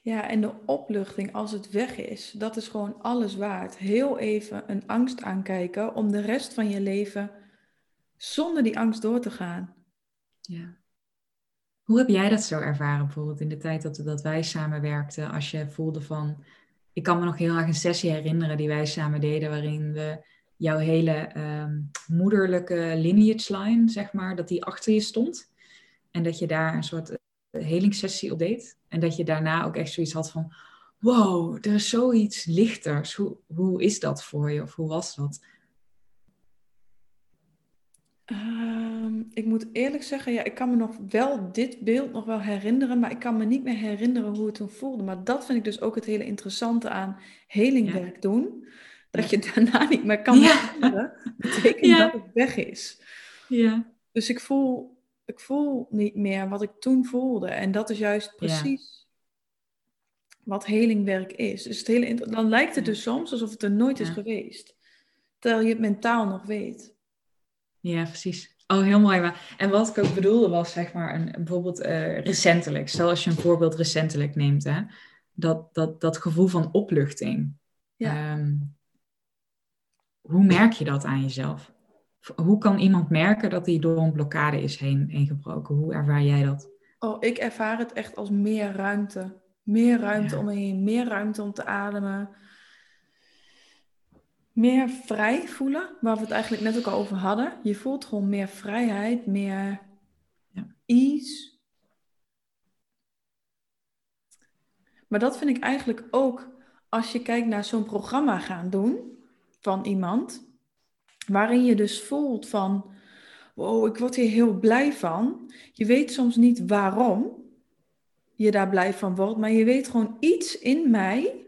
Speaker 1: Ja, en de opluchting als het weg is, dat is gewoon alles waard. Heel even een angst aankijken om de rest van je leven zonder die angst door te gaan.
Speaker 2: Ja. Hoe heb jij dat zo ervaren bijvoorbeeld in de tijd dat, dat wij samenwerkten? Als je voelde van, ik kan me nog heel erg een sessie herinneren die wij samen deden, waarin we jouw hele um, moederlijke lineage line, zeg maar, dat die achter je stond. En dat je daar een soort helingssessie op deed. En dat je daarna ook echt zoiets had van, wow, er is zoiets lichters. Hoe, hoe is dat voor je? Of hoe was dat?
Speaker 1: Ehm, ik moet eerlijk zeggen, ja, ik kan me nog wel dit beeld nog wel herinneren, maar ik kan me niet meer herinneren hoe het toen voelde. Maar dat vind ik dus ook het hele interessante aan helingwerk doen. Dat je daarna niet meer kan herinneren, betekent dat het weg is.
Speaker 2: Ja.
Speaker 1: Dus ik voel ik voel niet meer wat ik toen voelde. En dat is juist precies wat helingwerk is. Dus het hele, dan lijkt het dus soms alsof het er nooit is geweest. Terwijl je het mentaal nog weet.
Speaker 2: Ja, precies. Oh, heel mooi. Maar, en wat ik ook bedoelde was, zeg maar, een, bijvoorbeeld uh, recentelijk. Stel als je een voorbeeld recentelijk neemt, hè, dat, dat, dat gevoel van opluchting. Ja. Ehm, hoe merk je dat aan jezelf? Hoe kan iemand merken dat hij door een blokkade is heen, heen gebroken? Hoe ervaar jij dat?
Speaker 1: Oh, ik ervaar het echt als meer ruimte. Meer ruimte ja. om me heen, meer ruimte om te ademen. Meer vrij voelen, waar we het eigenlijk net ook al over hadden. Je voelt gewoon meer vrijheid, meer ja. ease. Maar dat vind ik eigenlijk ook als je kijkt naar zo'n programma gaan doen van iemand, waarin je dus voelt van, wow, ik word hier heel blij van. Je weet soms niet waarom je daar blij van wordt, maar je weet gewoon iets in mij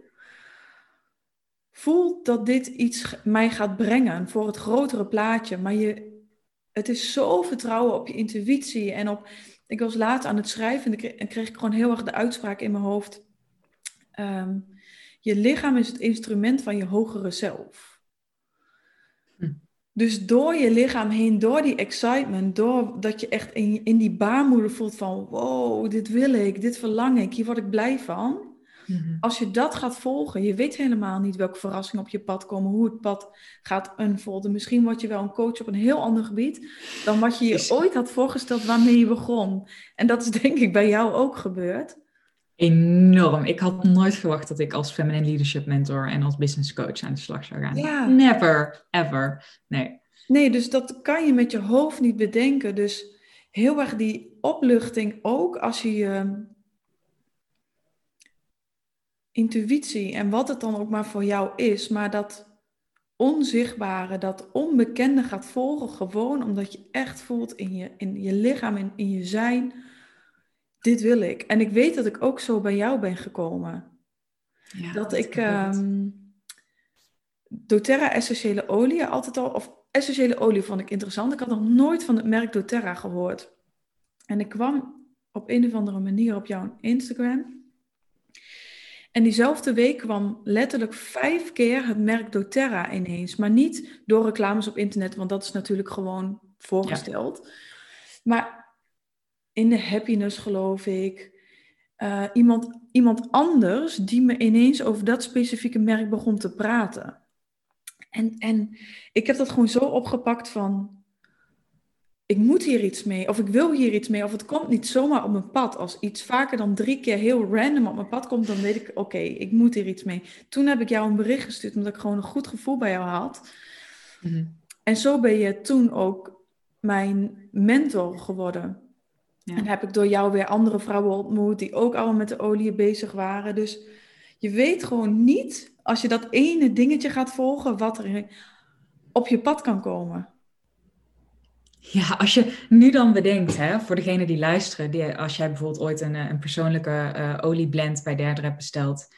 Speaker 1: voelt dat dit iets mij gaat brengen voor het grotere plaatje. Maar je, het is zo vertrouwen op je intuïtie en op. Ik was laat aan het schrijven en kreeg, ik gewoon heel erg de uitspraak in mijn hoofd. Ehm, je lichaam is het instrument van je hogere zelf. Dus door je lichaam heen, door die excitement, door dat je echt in, in die baarmoeder voelt van wow, dit wil ik, dit verlang ik, hier word ik blij van. Mhm. Als je dat gaat volgen, je weet helemaal niet welke verrassingen op je pad komen, hoe het pad gaat unfolden. Misschien word je wel een coach op een heel ander gebied dan wat je je ooit had voorgesteld waarmee je begon. En dat is denk ik bij jou ook gebeurd.
Speaker 2: Enorm. Ik had nooit verwacht dat ik als feminine leadership mentor en als business coach aan de slag zou gaan. Ja. Never, ever. Nee.
Speaker 1: Nee, dus dat kan je met je hoofd niet bedenken. Dus heel erg die opluchting ook als je je intuïtie en wat het dan ook maar voor jou is, maar dat onzichtbare, dat onbekende gaat volgen, gewoon omdat je echt voelt in je, in je lichaam, in, in je zijn, dit wil ik. En ik weet dat ik ook zo bij jou ben gekomen. Ja, dat, ik um, doTERRA essentiële olie altijd al, of essentiële olie vond ik interessant. Ik had nog nooit van het merk doTERRA gehoord. En ik kwam op een of andere manier op jouw Instagram. En diezelfde week kwam letterlijk vijf keer het merk doTERRA ineens. Maar niet door reclames op internet, want dat is natuurlijk gewoon voorgesteld. Maar in de happiness geloof ik. Uh, iemand, iemand anders die me ineens over dat specifieke merk begon te praten. En, en ik heb dat gewoon zo opgepakt van, ik moet hier iets mee, of ik wil hier iets mee, of het komt niet zomaar op mijn pad. Als iets vaker dan drie keer heel random op mijn pad komt, dan weet ik, oké, ik moet hier iets mee. Toen heb ik jou een bericht gestuurd, omdat ik gewoon een goed gevoel bij jou had. Mhm. En zo ben je toen ook mijn mentor geworden. Ja. En heb ik door jou weer andere vrouwen ontmoet, die ook allemaal met de olie bezig waren. Dus je weet gewoon niet, als je dat ene dingetje gaat volgen, wat er op je pad kan komen.
Speaker 2: Ja, als je nu dan bedenkt, hè, voor degene die luisteren, die, als jij bijvoorbeeld ooit een, eh, een persoonlijke uh, olieblend bij derde hebt besteld,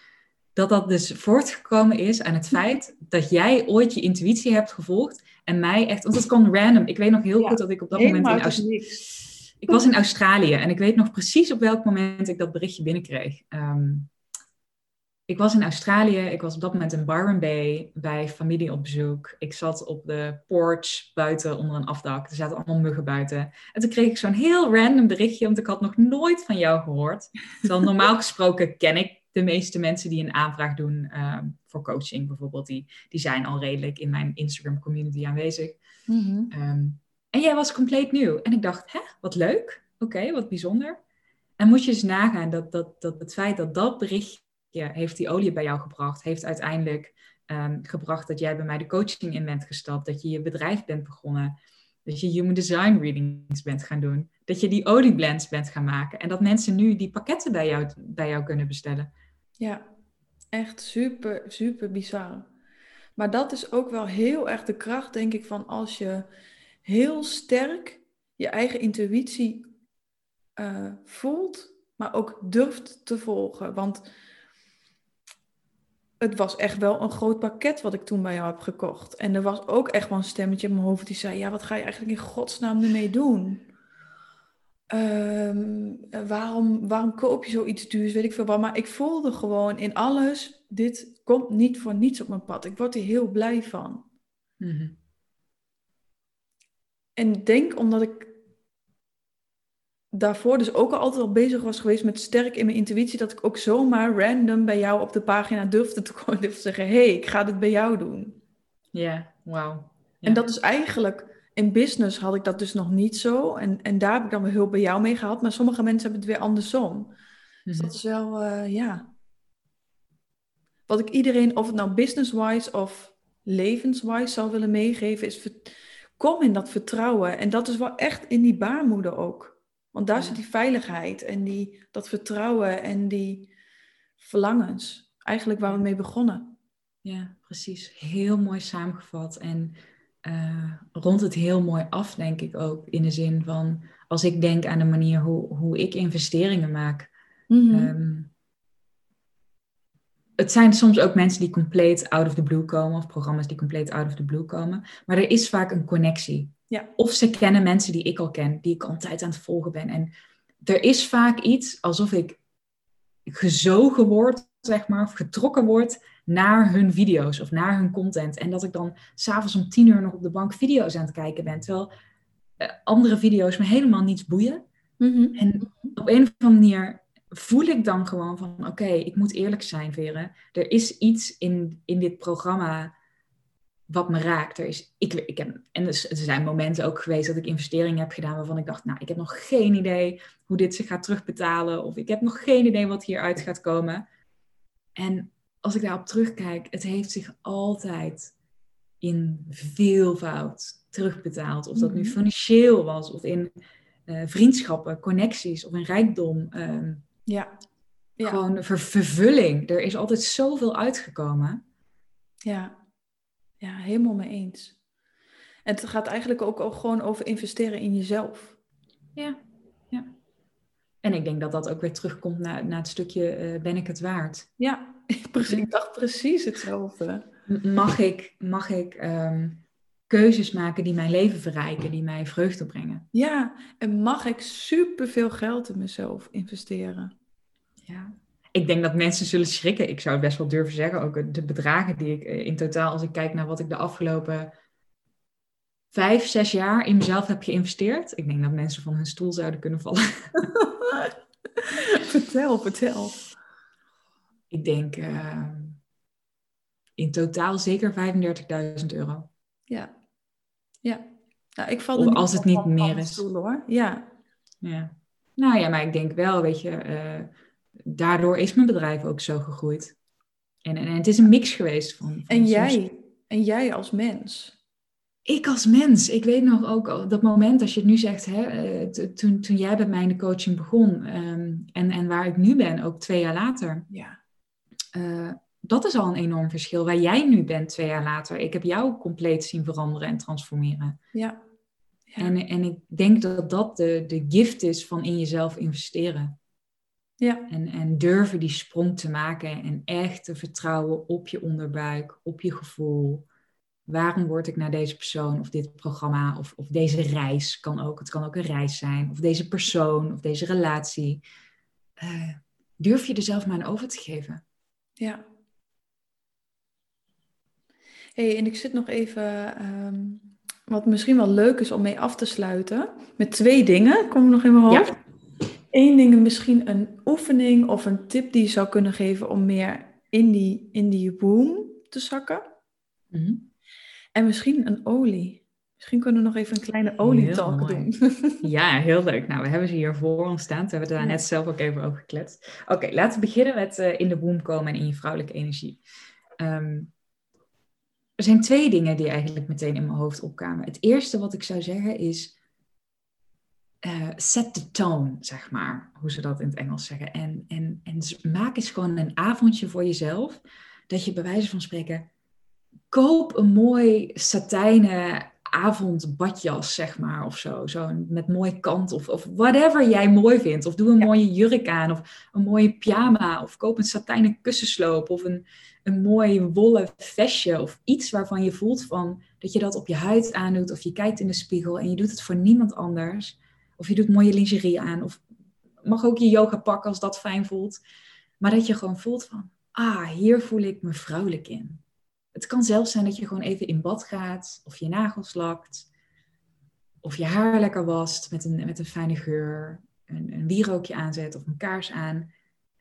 Speaker 2: dat dat dus voortgekomen is aan het feit dat jij ooit je intuïtie hebt gevolgd en mij echt, want het kon random. Ik weet nog heel goed dat ik op dat moment in Australië, ik was in Australië en ik weet nog precies op welk moment ik dat berichtje binnenkreeg. Um, ik was in Australië. Ik was op dat moment in Byron Bay bij familie op bezoek. Ik zat op de porch buiten onder een afdak. Er zaten allemaal muggen buiten. En toen kreeg ik zo'n heel random berichtje, want ik had nog nooit van jou gehoord. Terwijl normaal gesproken ken ik de meeste mensen die een aanvraag doen ehm, voor coaching bijvoorbeeld. Die, die zijn al redelijk in mijn Instagram community aanwezig. Ehm, en jij was compleet nieuw. En ik dacht, hè, wat leuk. Oké, wat bijzonder. En moet je eens nagaan dat, dat, dat het feit dat dat berichtje heeft die olie bij jou gebracht, heeft uiteindelijk um, gebracht dat jij bij mij de coaching in bent gestapt, dat je je bedrijf bent begonnen, dat je human design readings bent gaan doen, dat je die olieblends bent gaan maken en dat mensen nu die pakketten bij jou, bij jou kunnen bestellen.
Speaker 1: Ja, echt super, super bizar. Maar dat is ook wel heel erg de kracht, denk ik, van als je heel sterk je eigen intuïtie uh, voelt, maar ook durft te volgen. Want het was echt wel een groot pakket wat ik toen bij jou heb gekocht. En er was ook echt wel een stemmetje in mijn hoofd die zei: Ja, wat ga je eigenlijk in godsnaam ermee doen? Ehm, waarom, waarom koop je zoiets duurs? Weet ik veel wat. Maar ik voelde gewoon in alles: dit komt niet voor niets op mijn pad. Ik word er heel blij van. Mhm. En ik denk omdat ik daarvoor dus ook al altijd al bezig was geweest met sterk in mijn intuïtie, dat ik ook zomaar random bij jou op de pagina durfde te komen, durfde te zeggen, hé, hey, ik ga dit bij jou doen.
Speaker 2: Ja, wauw.
Speaker 1: En dat is eigenlijk, in business had ik dat dus nog niet zo. En, en daar heb ik dan weer hulp bij jou mee gehad. Maar sommige mensen hebben het weer andersom. Dus
Speaker 2: Mhm.
Speaker 1: dat is wel, eh, ja. Wat ik iedereen, of het nou business-wise of levenswise zou willen meegeven, is kom in dat vertrouwen. En dat is wel echt in die baarmoeder ook. Want daar
Speaker 2: Ja.
Speaker 1: zit die veiligheid en die, dat vertrouwen en die verlangens. Eigenlijk waar we mee begonnen.
Speaker 2: Ja, precies. Heel mooi samengevat. En eh, rond het heel mooi af, denk ik ook. In de zin van, als ik denk aan de manier hoe, hoe ik investeringen maak.
Speaker 1: Mhm.
Speaker 2: ehm, het zijn soms ook mensen die compleet out of the blue komen. Of programma's die compleet out of the blue komen. Maar er is vaak een connectie.
Speaker 1: Ja.
Speaker 2: Of ze kennen mensen die ik al ken. Die ik al een tijd aan het volgen ben. En er is vaak iets alsof ik gezogen word, zeg maar. Of getrokken word naar hun video's of naar hun content. En dat ik dan s'avonds om tien uur nog op de bank video's aan het kijken ben. Terwijl eh, andere video's me helemaal niets boeien.
Speaker 1: Mhm.
Speaker 2: En op een of andere manier voel ik dan gewoon van... Oké, ik moet eerlijk zijn, Veren. Er is iets in, in dit programma wat me raakt. Er is, ik, ik heb, en er er zijn momenten ook geweest dat ik investeringen heb gedaan... waarvan ik dacht, nou, ik heb nog geen idee hoe dit zich gaat terugbetalen. Of ik heb nog geen idee wat hieruit gaat komen. En als ik daarop terugkijk, het heeft zich altijd in veelvoud terugbetaald. Of dat nu
Speaker 1: Mhm.
Speaker 2: financieel was, of in eh, vriendschappen, connecties, of in rijkdom. ehm,
Speaker 1: Ja. Ja.
Speaker 2: Gewoon ver- vervulling. Er is altijd zoveel uitgekomen.
Speaker 1: Ja. ja, helemaal mee eens. En het gaat eigenlijk ook, gewoon over investeren in jezelf.
Speaker 2: Ja, ja. En ik denk dat dat ook weer terugkomt naar, naar het stukje eh, ben ik het waard?
Speaker 1: Ja, precies. ik dacht precies hetzelfde.
Speaker 2: Mag ik, mag ik ehm, keuzes maken die mijn leven verrijken, die mij vreugde brengen?
Speaker 1: Ja, en mag ik superveel geld in mezelf investeren?
Speaker 2: Ja. Ik denk dat mensen zullen schrikken. Ik zou het best wel durven zeggen. Ook de bedragen die ik eh, in totaal, als ik kijk naar wat ik de afgelopen vijf, zes jaar in mezelf heb geïnvesteerd. Ik denk dat mensen van hun stoel zouden kunnen vallen.
Speaker 1: vertel, vertel.
Speaker 2: Ik denk eh, in totaal zeker 35.000 euro.
Speaker 1: Ja, ja. Nou, ik val
Speaker 2: Of als het niet meer is.
Speaker 1: stoel, hoor. Ja,
Speaker 2: Ja. Nou ja, maar ik denk wel, weet je, eh, daardoor is mijn bedrijf ook zo gegroeid. En, en, en het is een mix geweest van. van
Speaker 1: en
Speaker 2: soms-
Speaker 1: jij, en jij als mens.
Speaker 2: Ik als mens, ik weet nog ook dat moment als je het nu zegt, hè, eh, toen, toen jij bij mij in de coaching begon ehm, en, en waar ik nu ben, ook twee jaar later,
Speaker 1: Ja,
Speaker 2: eh, dat is al een enorm verschil. Waar jij nu bent twee jaar later, ik heb jou compleet zien veranderen en transformeren.
Speaker 1: ja. ja.
Speaker 2: En, en ik denk dat dat de, de gift is van in jezelf investeren.
Speaker 1: Ja.
Speaker 2: En, en durven die sprong te maken en echt te vertrouwen op je onderbuik, op je gevoel. Waarom word ik naar deze persoon of dit programma of, of deze reis kan ook. Het kan ook een reis zijn. Of deze persoon of deze relatie. Eh, durf je er zelf maar aan over te geven.
Speaker 1: Ja. hey, en ik zit nog even, ehm, wat misschien wel leuk is om mee af te sluiten, met twee dingen, komen nog in mijn hoofd. Eén ding, misschien een oefening of een tip die je zou kunnen geven om meer in die, in die boom te zakken.
Speaker 2: Mhm.
Speaker 1: En misschien een olie. Misschien kunnen we nog even een kleine olietalk doen.
Speaker 2: Ja, heel leuk. Nou, we hebben ze hier voor ons staan. We hebben daar
Speaker 1: Ja.
Speaker 2: net zelf ook even over gekletst. Oké, laten we beginnen met eh, in de boom komen en in je vrouwelijke energie. Ehm, er zijn twee dingen die eigenlijk meteen in mijn hoofd opkwamen. Het eerste wat ik zou zeggen is eh, set the tone, zeg maar. Hoe ze dat in het Engels zeggen. En, en, en maak eens gewoon een avondje voor jezelf. Dat je bij wijze van spreken koop een mooi satijnen avondbadjas, zeg maar, of zo. zo met mooie kant of, of whatever jij mooi vindt. Of doe een
Speaker 1: Ja.
Speaker 2: mooie jurk aan of een mooie pyjama. Of koop een satijnen kussensloop of een, een mooi wollen vestje. Of iets waarvan je voelt van, dat je dat op je huid aandoet. Of je kijkt in de spiegel en je doet het voor niemand anders. Of je doet mooie lingerie aan. Of mag ook je yoga pakken als dat fijn voelt. Maar dat je gewoon voelt van, ah, hier voel ik me vrouwelijk in. Het kan zelfs zijn dat je gewoon even in bad gaat of je nagels lakt. of je haar lekker wast met een, met een fijne geur, een, een wierookje aanzet of een kaars aan.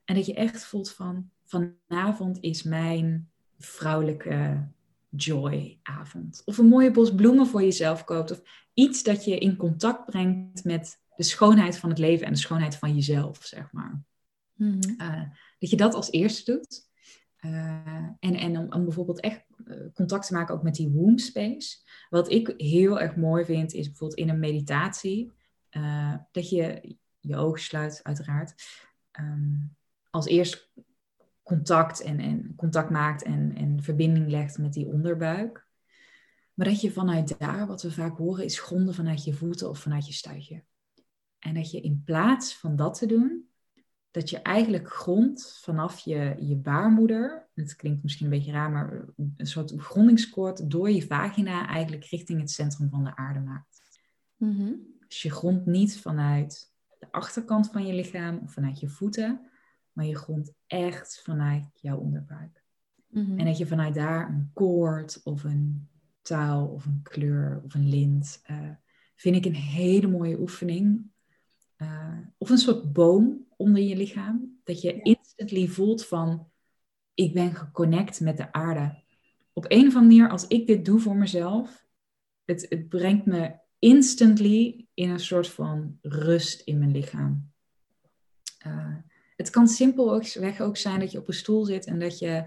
Speaker 2: En dat je echt voelt van, vanavond is mijn vrouwelijke joy-avond. Of een mooie bos bloemen voor jezelf koopt. Of iets dat je in contact brengt met de schoonheid van het leven en de schoonheid van jezelf, zeg maar. Mhm. Eh, dat je dat als eerste doet. Uh, en en om, om, bijvoorbeeld echt eh, contact te maken ook met die womb space. Wat ik heel erg mooi vind, is bijvoorbeeld in een meditatie, dat je je ogen sluit, uiteraard. Ehm, als eerst contact en, en contact maakt en, en verbinding legt met die onderbuik. Maar dat je vanuit daar, wat we vaak horen, is gronden vanuit je voeten of vanuit je stuitje. En dat je in plaats van dat te doen, dat je eigenlijk grond vanaf je, je baarmoeder, het klinkt misschien een beetje raar, maar een soort grondingskoord door je vagina eigenlijk richting het centrum van de aarde maakt. Mm Dus je grond niet vanuit de achterkant van je lichaam of vanuit je voeten, maar je grond echt vanuit jouw onderbuik. Mhm. En dat je vanuit daar een koord of een taal of een kleur of een lint, uh, vind ik een hele mooie oefening. Uh, of een soort boom onder je lichaam, dat je instantly voelt van, ik ben geconnect met de aarde. Op een of andere manier, als ik dit doe voor mezelf, het, het brengt me instantly in een soort van rust in mijn lichaam. Uh, het kan simpelweg ook zijn dat je op een stoel zit en dat je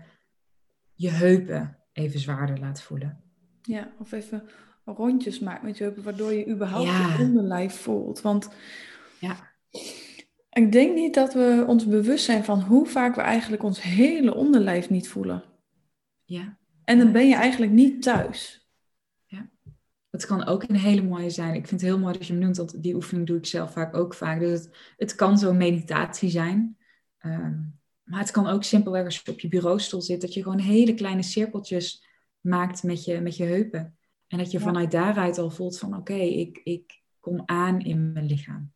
Speaker 2: je heupen even zwaarder laat voelen.
Speaker 1: Ja, of even rondjes maakt met je heupen, waardoor je überhaupt je onderlijf voelt. Want ja. ik denk niet dat we ons bewust zijn van hoe vaak we eigenlijk ons hele onderlijf niet voelen. Ja. En dan ben je eigenlijk niet thuis.
Speaker 2: Ja. Het kan ook een hele mooie zijn. Ik vind het heel mooi dat je me noemt, dat die oefening doe ik zelf vaak ook vaak. Dus het, het kan zo'n meditatie zijn. Ehm, maar het kan ook simpelweg als je op je bureaustoel zit, dat je gewoon hele kleine cirkeltjes maakt met je, met je heupen. En dat je vanuit daaruit al voelt van oké, ik, ik kom aan in mijn lichaam.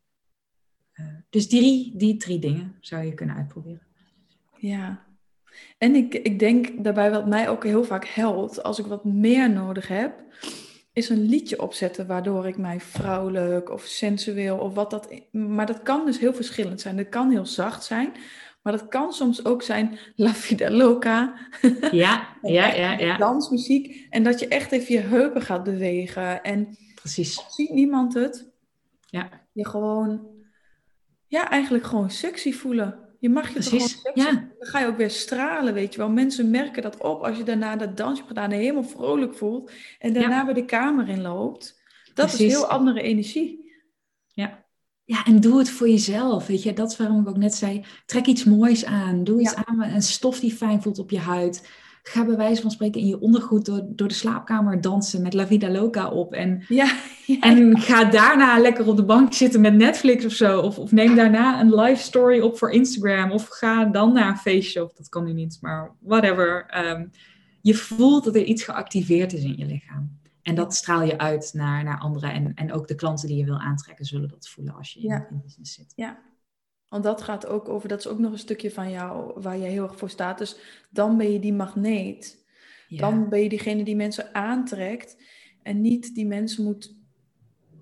Speaker 2: Uh, dus die, die drie dingen zou je kunnen uitproberen.
Speaker 1: Ja, en ik, ik denk daarbij wat mij ook heel vaak helpt, als ik wat meer nodig heb, is een liedje opzetten waardoor ik mij vrouwelijk of sensueel of wat dat. Maar dat kan dus heel verschillend zijn. Dat kan heel zacht zijn, maar dat kan soms ook zijn La Vida Loca.
Speaker 2: Ja, ja, ja, ja.
Speaker 1: Dansmuziek. En dat je echt even je heupen gaat bewegen. En
Speaker 2: Precies.
Speaker 1: ziet niemand het. Ja. Je gewoon, ja, eigenlijk gewoon sexy voelen. Je mag je Precies. gewoon ja. Dan ga je ook weer stralen, weet je wel. Mensen merken dat op als je daarna dat dansje hebt gedaan en helemaal vrolijk voelt. En daarna weer de kamer in loopt. Dat is heel andere energie.
Speaker 2: Ja. Ja, en doe het voor jezelf. Weet je, dat is waarom ik ook net zei. Trek iets moois aan. Doe iets aan een stof die fijn voelt op je huid ga bij wijze van spreken in je ondergoed door, door de slaapkamer dansen met La Vida Loca op. En, ja, en ga daarna lekker op de bank zitten met Netflix of zo. Of, of neem daarna een live story op voor Instagram. Of ga dan naar een feestje. Of dat kan nu niet, maar whatever. Ehm, je voelt dat er iets geactiveerd is in je lichaam. En dat straal je uit naar, naar anderen. En, en ook de klanten die je wil aantrekken zullen dat voelen als je in, in business zit.
Speaker 1: Ja, want dat gaat ook over, dat is ook nog een stukje van jou waar jij heel erg voor staat. Dus dan ben je die magneet. Dan ben je diegene die mensen aantrekt en niet die mensen moet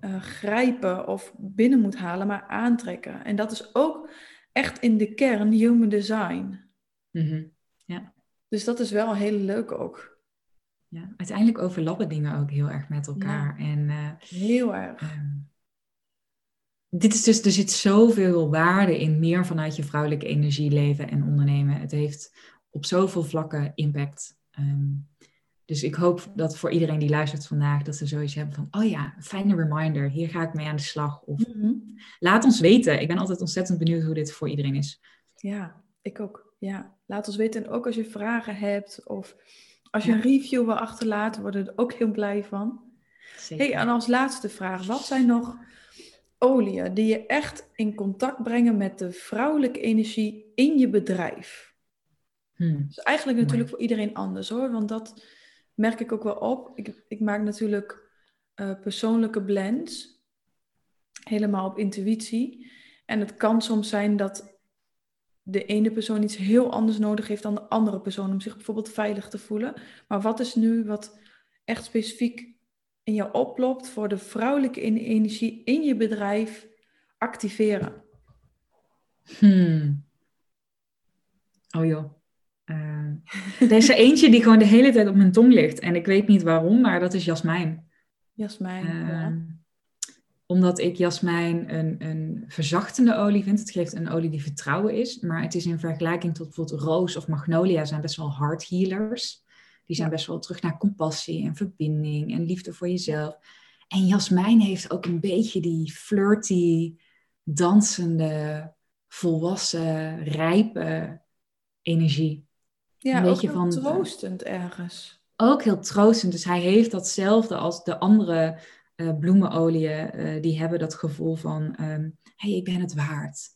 Speaker 1: uh, grijpen of binnen moet halen, maar aantrekken. En dat is ook echt in de kern human design. Mm Ja. Dus dat is wel heel leuk ook.
Speaker 2: Ja, uiteindelijk overlappen dingen ook heel erg met elkaar. En, uh,
Speaker 1: heel erg.
Speaker 2: Ehm, dit is dus, er zit zoveel waarde in meer vanuit je vrouwelijke energie leven en ondernemen. Het heeft op zoveel vlakken impact. Ehm, dus ik hoop dat voor iedereen die luistert vandaag, dat ze zoiets hebben van, oh ja, fijne reminder, hier ga ik mee aan de slag. Of mhm. laat ons weten. Ik ben altijd ontzettend benieuwd hoe dit voor iedereen is.
Speaker 1: Ja, ik ook. Ja, laat ons weten. En ook als je vragen hebt of als je een review wil achterlaten, worden we er ook heel blij van. Zeker. Hey, en als laatste vraag, wat zijn nog oliën die je echt in contact brengen met de vrouwelijke energie in je bedrijf. Hmm. Dus eigenlijk natuurlijk voor iedereen anders hoor, want dat merk ik ook wel op. Ik, ik maak natuurlijk uh, persoonlijke blends, helemaal op intuïtie. En het kan soms zijn dat de ene persoon iets heel anders nodig heeft dan de andere persoon om zich bijvoorbeeld veilig te voelen. Maar wat is nu wat echt specifiek in je oplopt voor de vrouwelijke energie in je bedrijf activeren?
Speaker 2: Hmm. Oh joh. Uh, er is er eentje die gewoon de hele tijd op mijn tong ligt. En ik weet niet waarom, maar dat is jasmijn.
Speaker 1: Jasmijn, uh,
Speaker 2: ja. Omdat ik jasmijn een, een verzachtende olie vind. Het geeft een olie die vertrouwen is. Maar het is in vergelijking tot bijvoorbeeld roos of magnolia zijn best wel hard healers. Die zijn best wel terug naar compassie en verbinding en liefde voor jezelf. En jasmijn heeft ook een beetje die flirty, dansende, volwassen, rijpe energie.
Speaker 1: Ja, een ook beetje van, troostend ergens.
Speaker 2: Ook heel troostend. Dus hij heeft datzelfde als de andere uh, bloemenolieën. Uh, die hebben dat gevoel van, um, hey, ik ben het waard.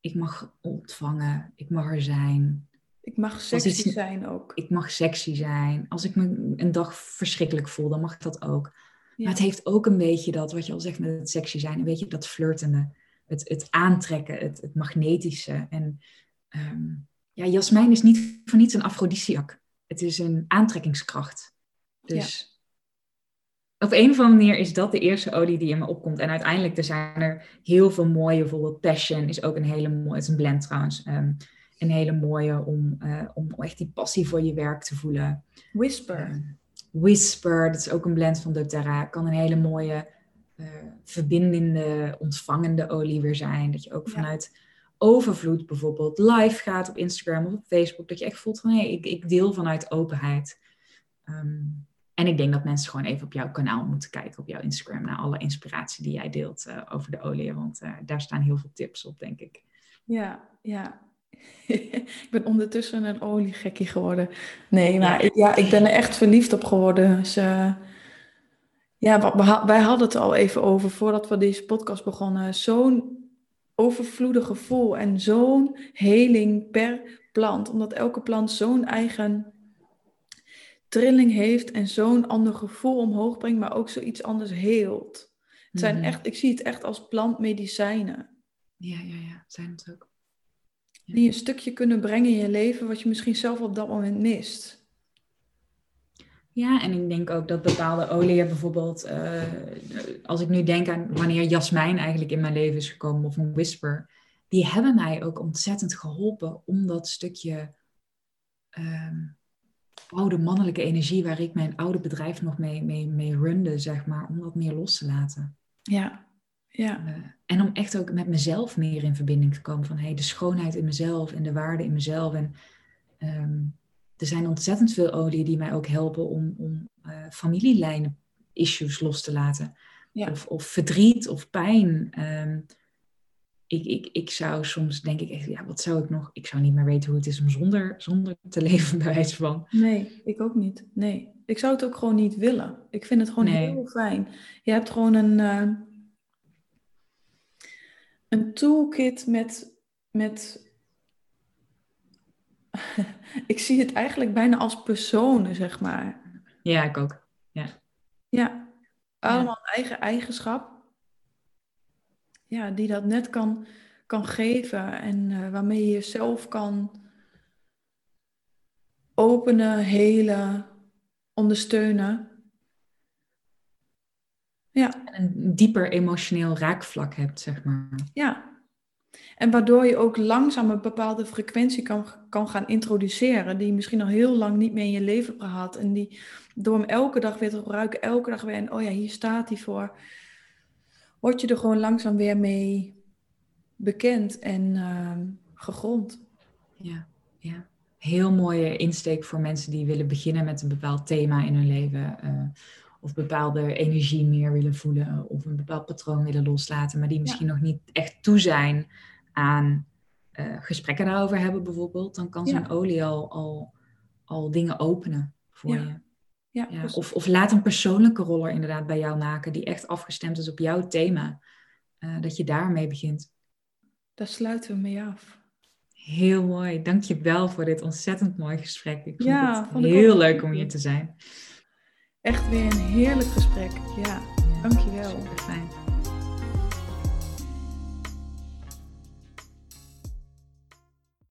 Speaker 2: Ik mag ontvangen, ik mag er zijn.
Speaker 1: Ik mag sexy zijn ook.
Speaker 2: Ik mag sexy zijn. Als ik me een dag verschrikkelijk voel, dan mag dat ook. Maar het heeft ook een beetje dat, wat je al zegt met het sexy zijn, een beetje dat flirtende. Het, het aantrekken, het, het magnetische. En um, ja, jasmijn is niet voor niets een afrodisiac. Het is een aantrekkingskracht. Dus op een of andere manier is dat de eerste olie die in me opkomt. En uiteindelijk er zijn er heel veel mooie. Bijvoorbeeld Passion is ook een hele mooie. Het is een blend trouwens. Um, een hele mooie om, uh, om echt die passie voor je werk te voelen.
Speaker 1: Whisper.
Speaker 2: Uh, Whisper, dat is ook een blend van doTERRA. Kan een hele mooie uh, verbindende, ontvangende olie weer zijn. Dat je ook vanuit overvloed bijvoorbeeld live gaat op Instagram of op Facebook. Dat je echt voelt van hé, hey, ik, ik deel vanuit openheid. Um, en ik denk dat mensen gewoon even op jouw kanaal moeten kijken, op jouw Instagram, naar alle inspiratie die jij deelt uh, over de olie. Want uh, daar staan heel veel tips op, denk ik.
Speaker 1: Ja, ja. ik ben ondertussen een oliegekkie geworden. Nee, maar ik, ja, ik ben er echt verliefd op geworden. Dus, uh, ja, wij hadden het al even over voordat we deze podcast begonnen. Zo'n overvloedig gevoel en zo'n heling per plant. Omdat elke plant zo'n eigen trilling heeft en zo'n ander gevoel omhoog brengt, maar ook zoiets anders heelt. Het zijn mhm. echt, ik zie het echt als plantmedicijnen.
Speaker 2: Ja, ja, ja, zijn het ook.
Speaker 1: Die een stukje kunnen brengen in je leven wat je misschien zelf op dat moment mist.
Speaker 2: Ja, en ik denk ook dat bepaalde oliën bijvoorbeeld, uh, als ik nu denk aan wanneer jasmijn eigenlijk in mijn leven is gekomen of een whisper, die hebben mij ook ontzettend geholpen om dat stukje um, oude mannelijke energie waar ik mijn oude bedrijf nog mee, mee, mee runde, zeg maar, om dat meer los te laten.
Speaker 1: Ja, ja.
Speaker 2: Uh, en om echt ook met mezelf meer in verbinding te komen van hey, de schoonheid in mezelf en de waarde in mezelf. En um, er zijn ontzettend veel oliën die mij ook helpen om, om uh, familielijnen issues los te laten. Ja. Of, of verdriet of pijn. Um, ik, ik, ik zou soms denk ik echt, ja, wat zou ik nog? Ik zou niet meer weten hoe het is om zonder, zonder te leven, bij wijze van.
Speaker 1: Nee, ik ook niet. Nee. Ik zou het ook gewoon niet willen. Ik vind het gewoon heel fijn. Je hebt gewoon een, uh, een toolkit met, met ik zie het eigenlijk bijna als personen, zeg maar.
Speaker 2: Ja, ik ook. Ja.
Speaker 1: Ja, allemaal ja. eigen eigenschap ja, die dat net kan, kan geven en uh, waarmee je jezelf kan openen, helen, ondersteunen.
Speaker 2: Ja. En een dieper emotioneel raakvlak hebt, zeg maar.
Speaker 1: Ja. En waardoor je ook langzaam een bepaalde frequentie kan, kan gaan introduceren, die je misschien al heel lang niet meer in je leven hebt gehad. En die door hem elke dag weer te gebruiken, elke dag weer, en oh ja, hier staat hij voor word je er gewoon langzaam weer mee bekend en uh, gegrond.
Speaker 2: Ja, ja. Heel mooie insteek voor mensen die willen beginnen met een bepaald thema in hun leven. Uh, of bepaalde energie meer willen voelen. Of een bepaald patroon willen loslaten. Maar die misschien nog niet echt toe zijn aan uh, gesprekken daarover hebben bijvoorbeeld. Dan kan zo'n ja. olie al, al, al dingen openen voor ja. je. Ja, ja of, of laat een persoonlijke roller inderdaad bij jou maken die echt afgestemd is op jouw thema. Uh, dat je daarmee begint.
Speaker 1: Daar sluiten we mee af.
Speaker 2: Heel mooi. Dank je wel voor dit ontzettend mooi gesprek. Ik vond ja, het heel leuk om hier te zijn.
Speaker 1: Echt weer een heerlijk gesprek. Ja, ja dank je wel.
Speaker 2: Super fijn.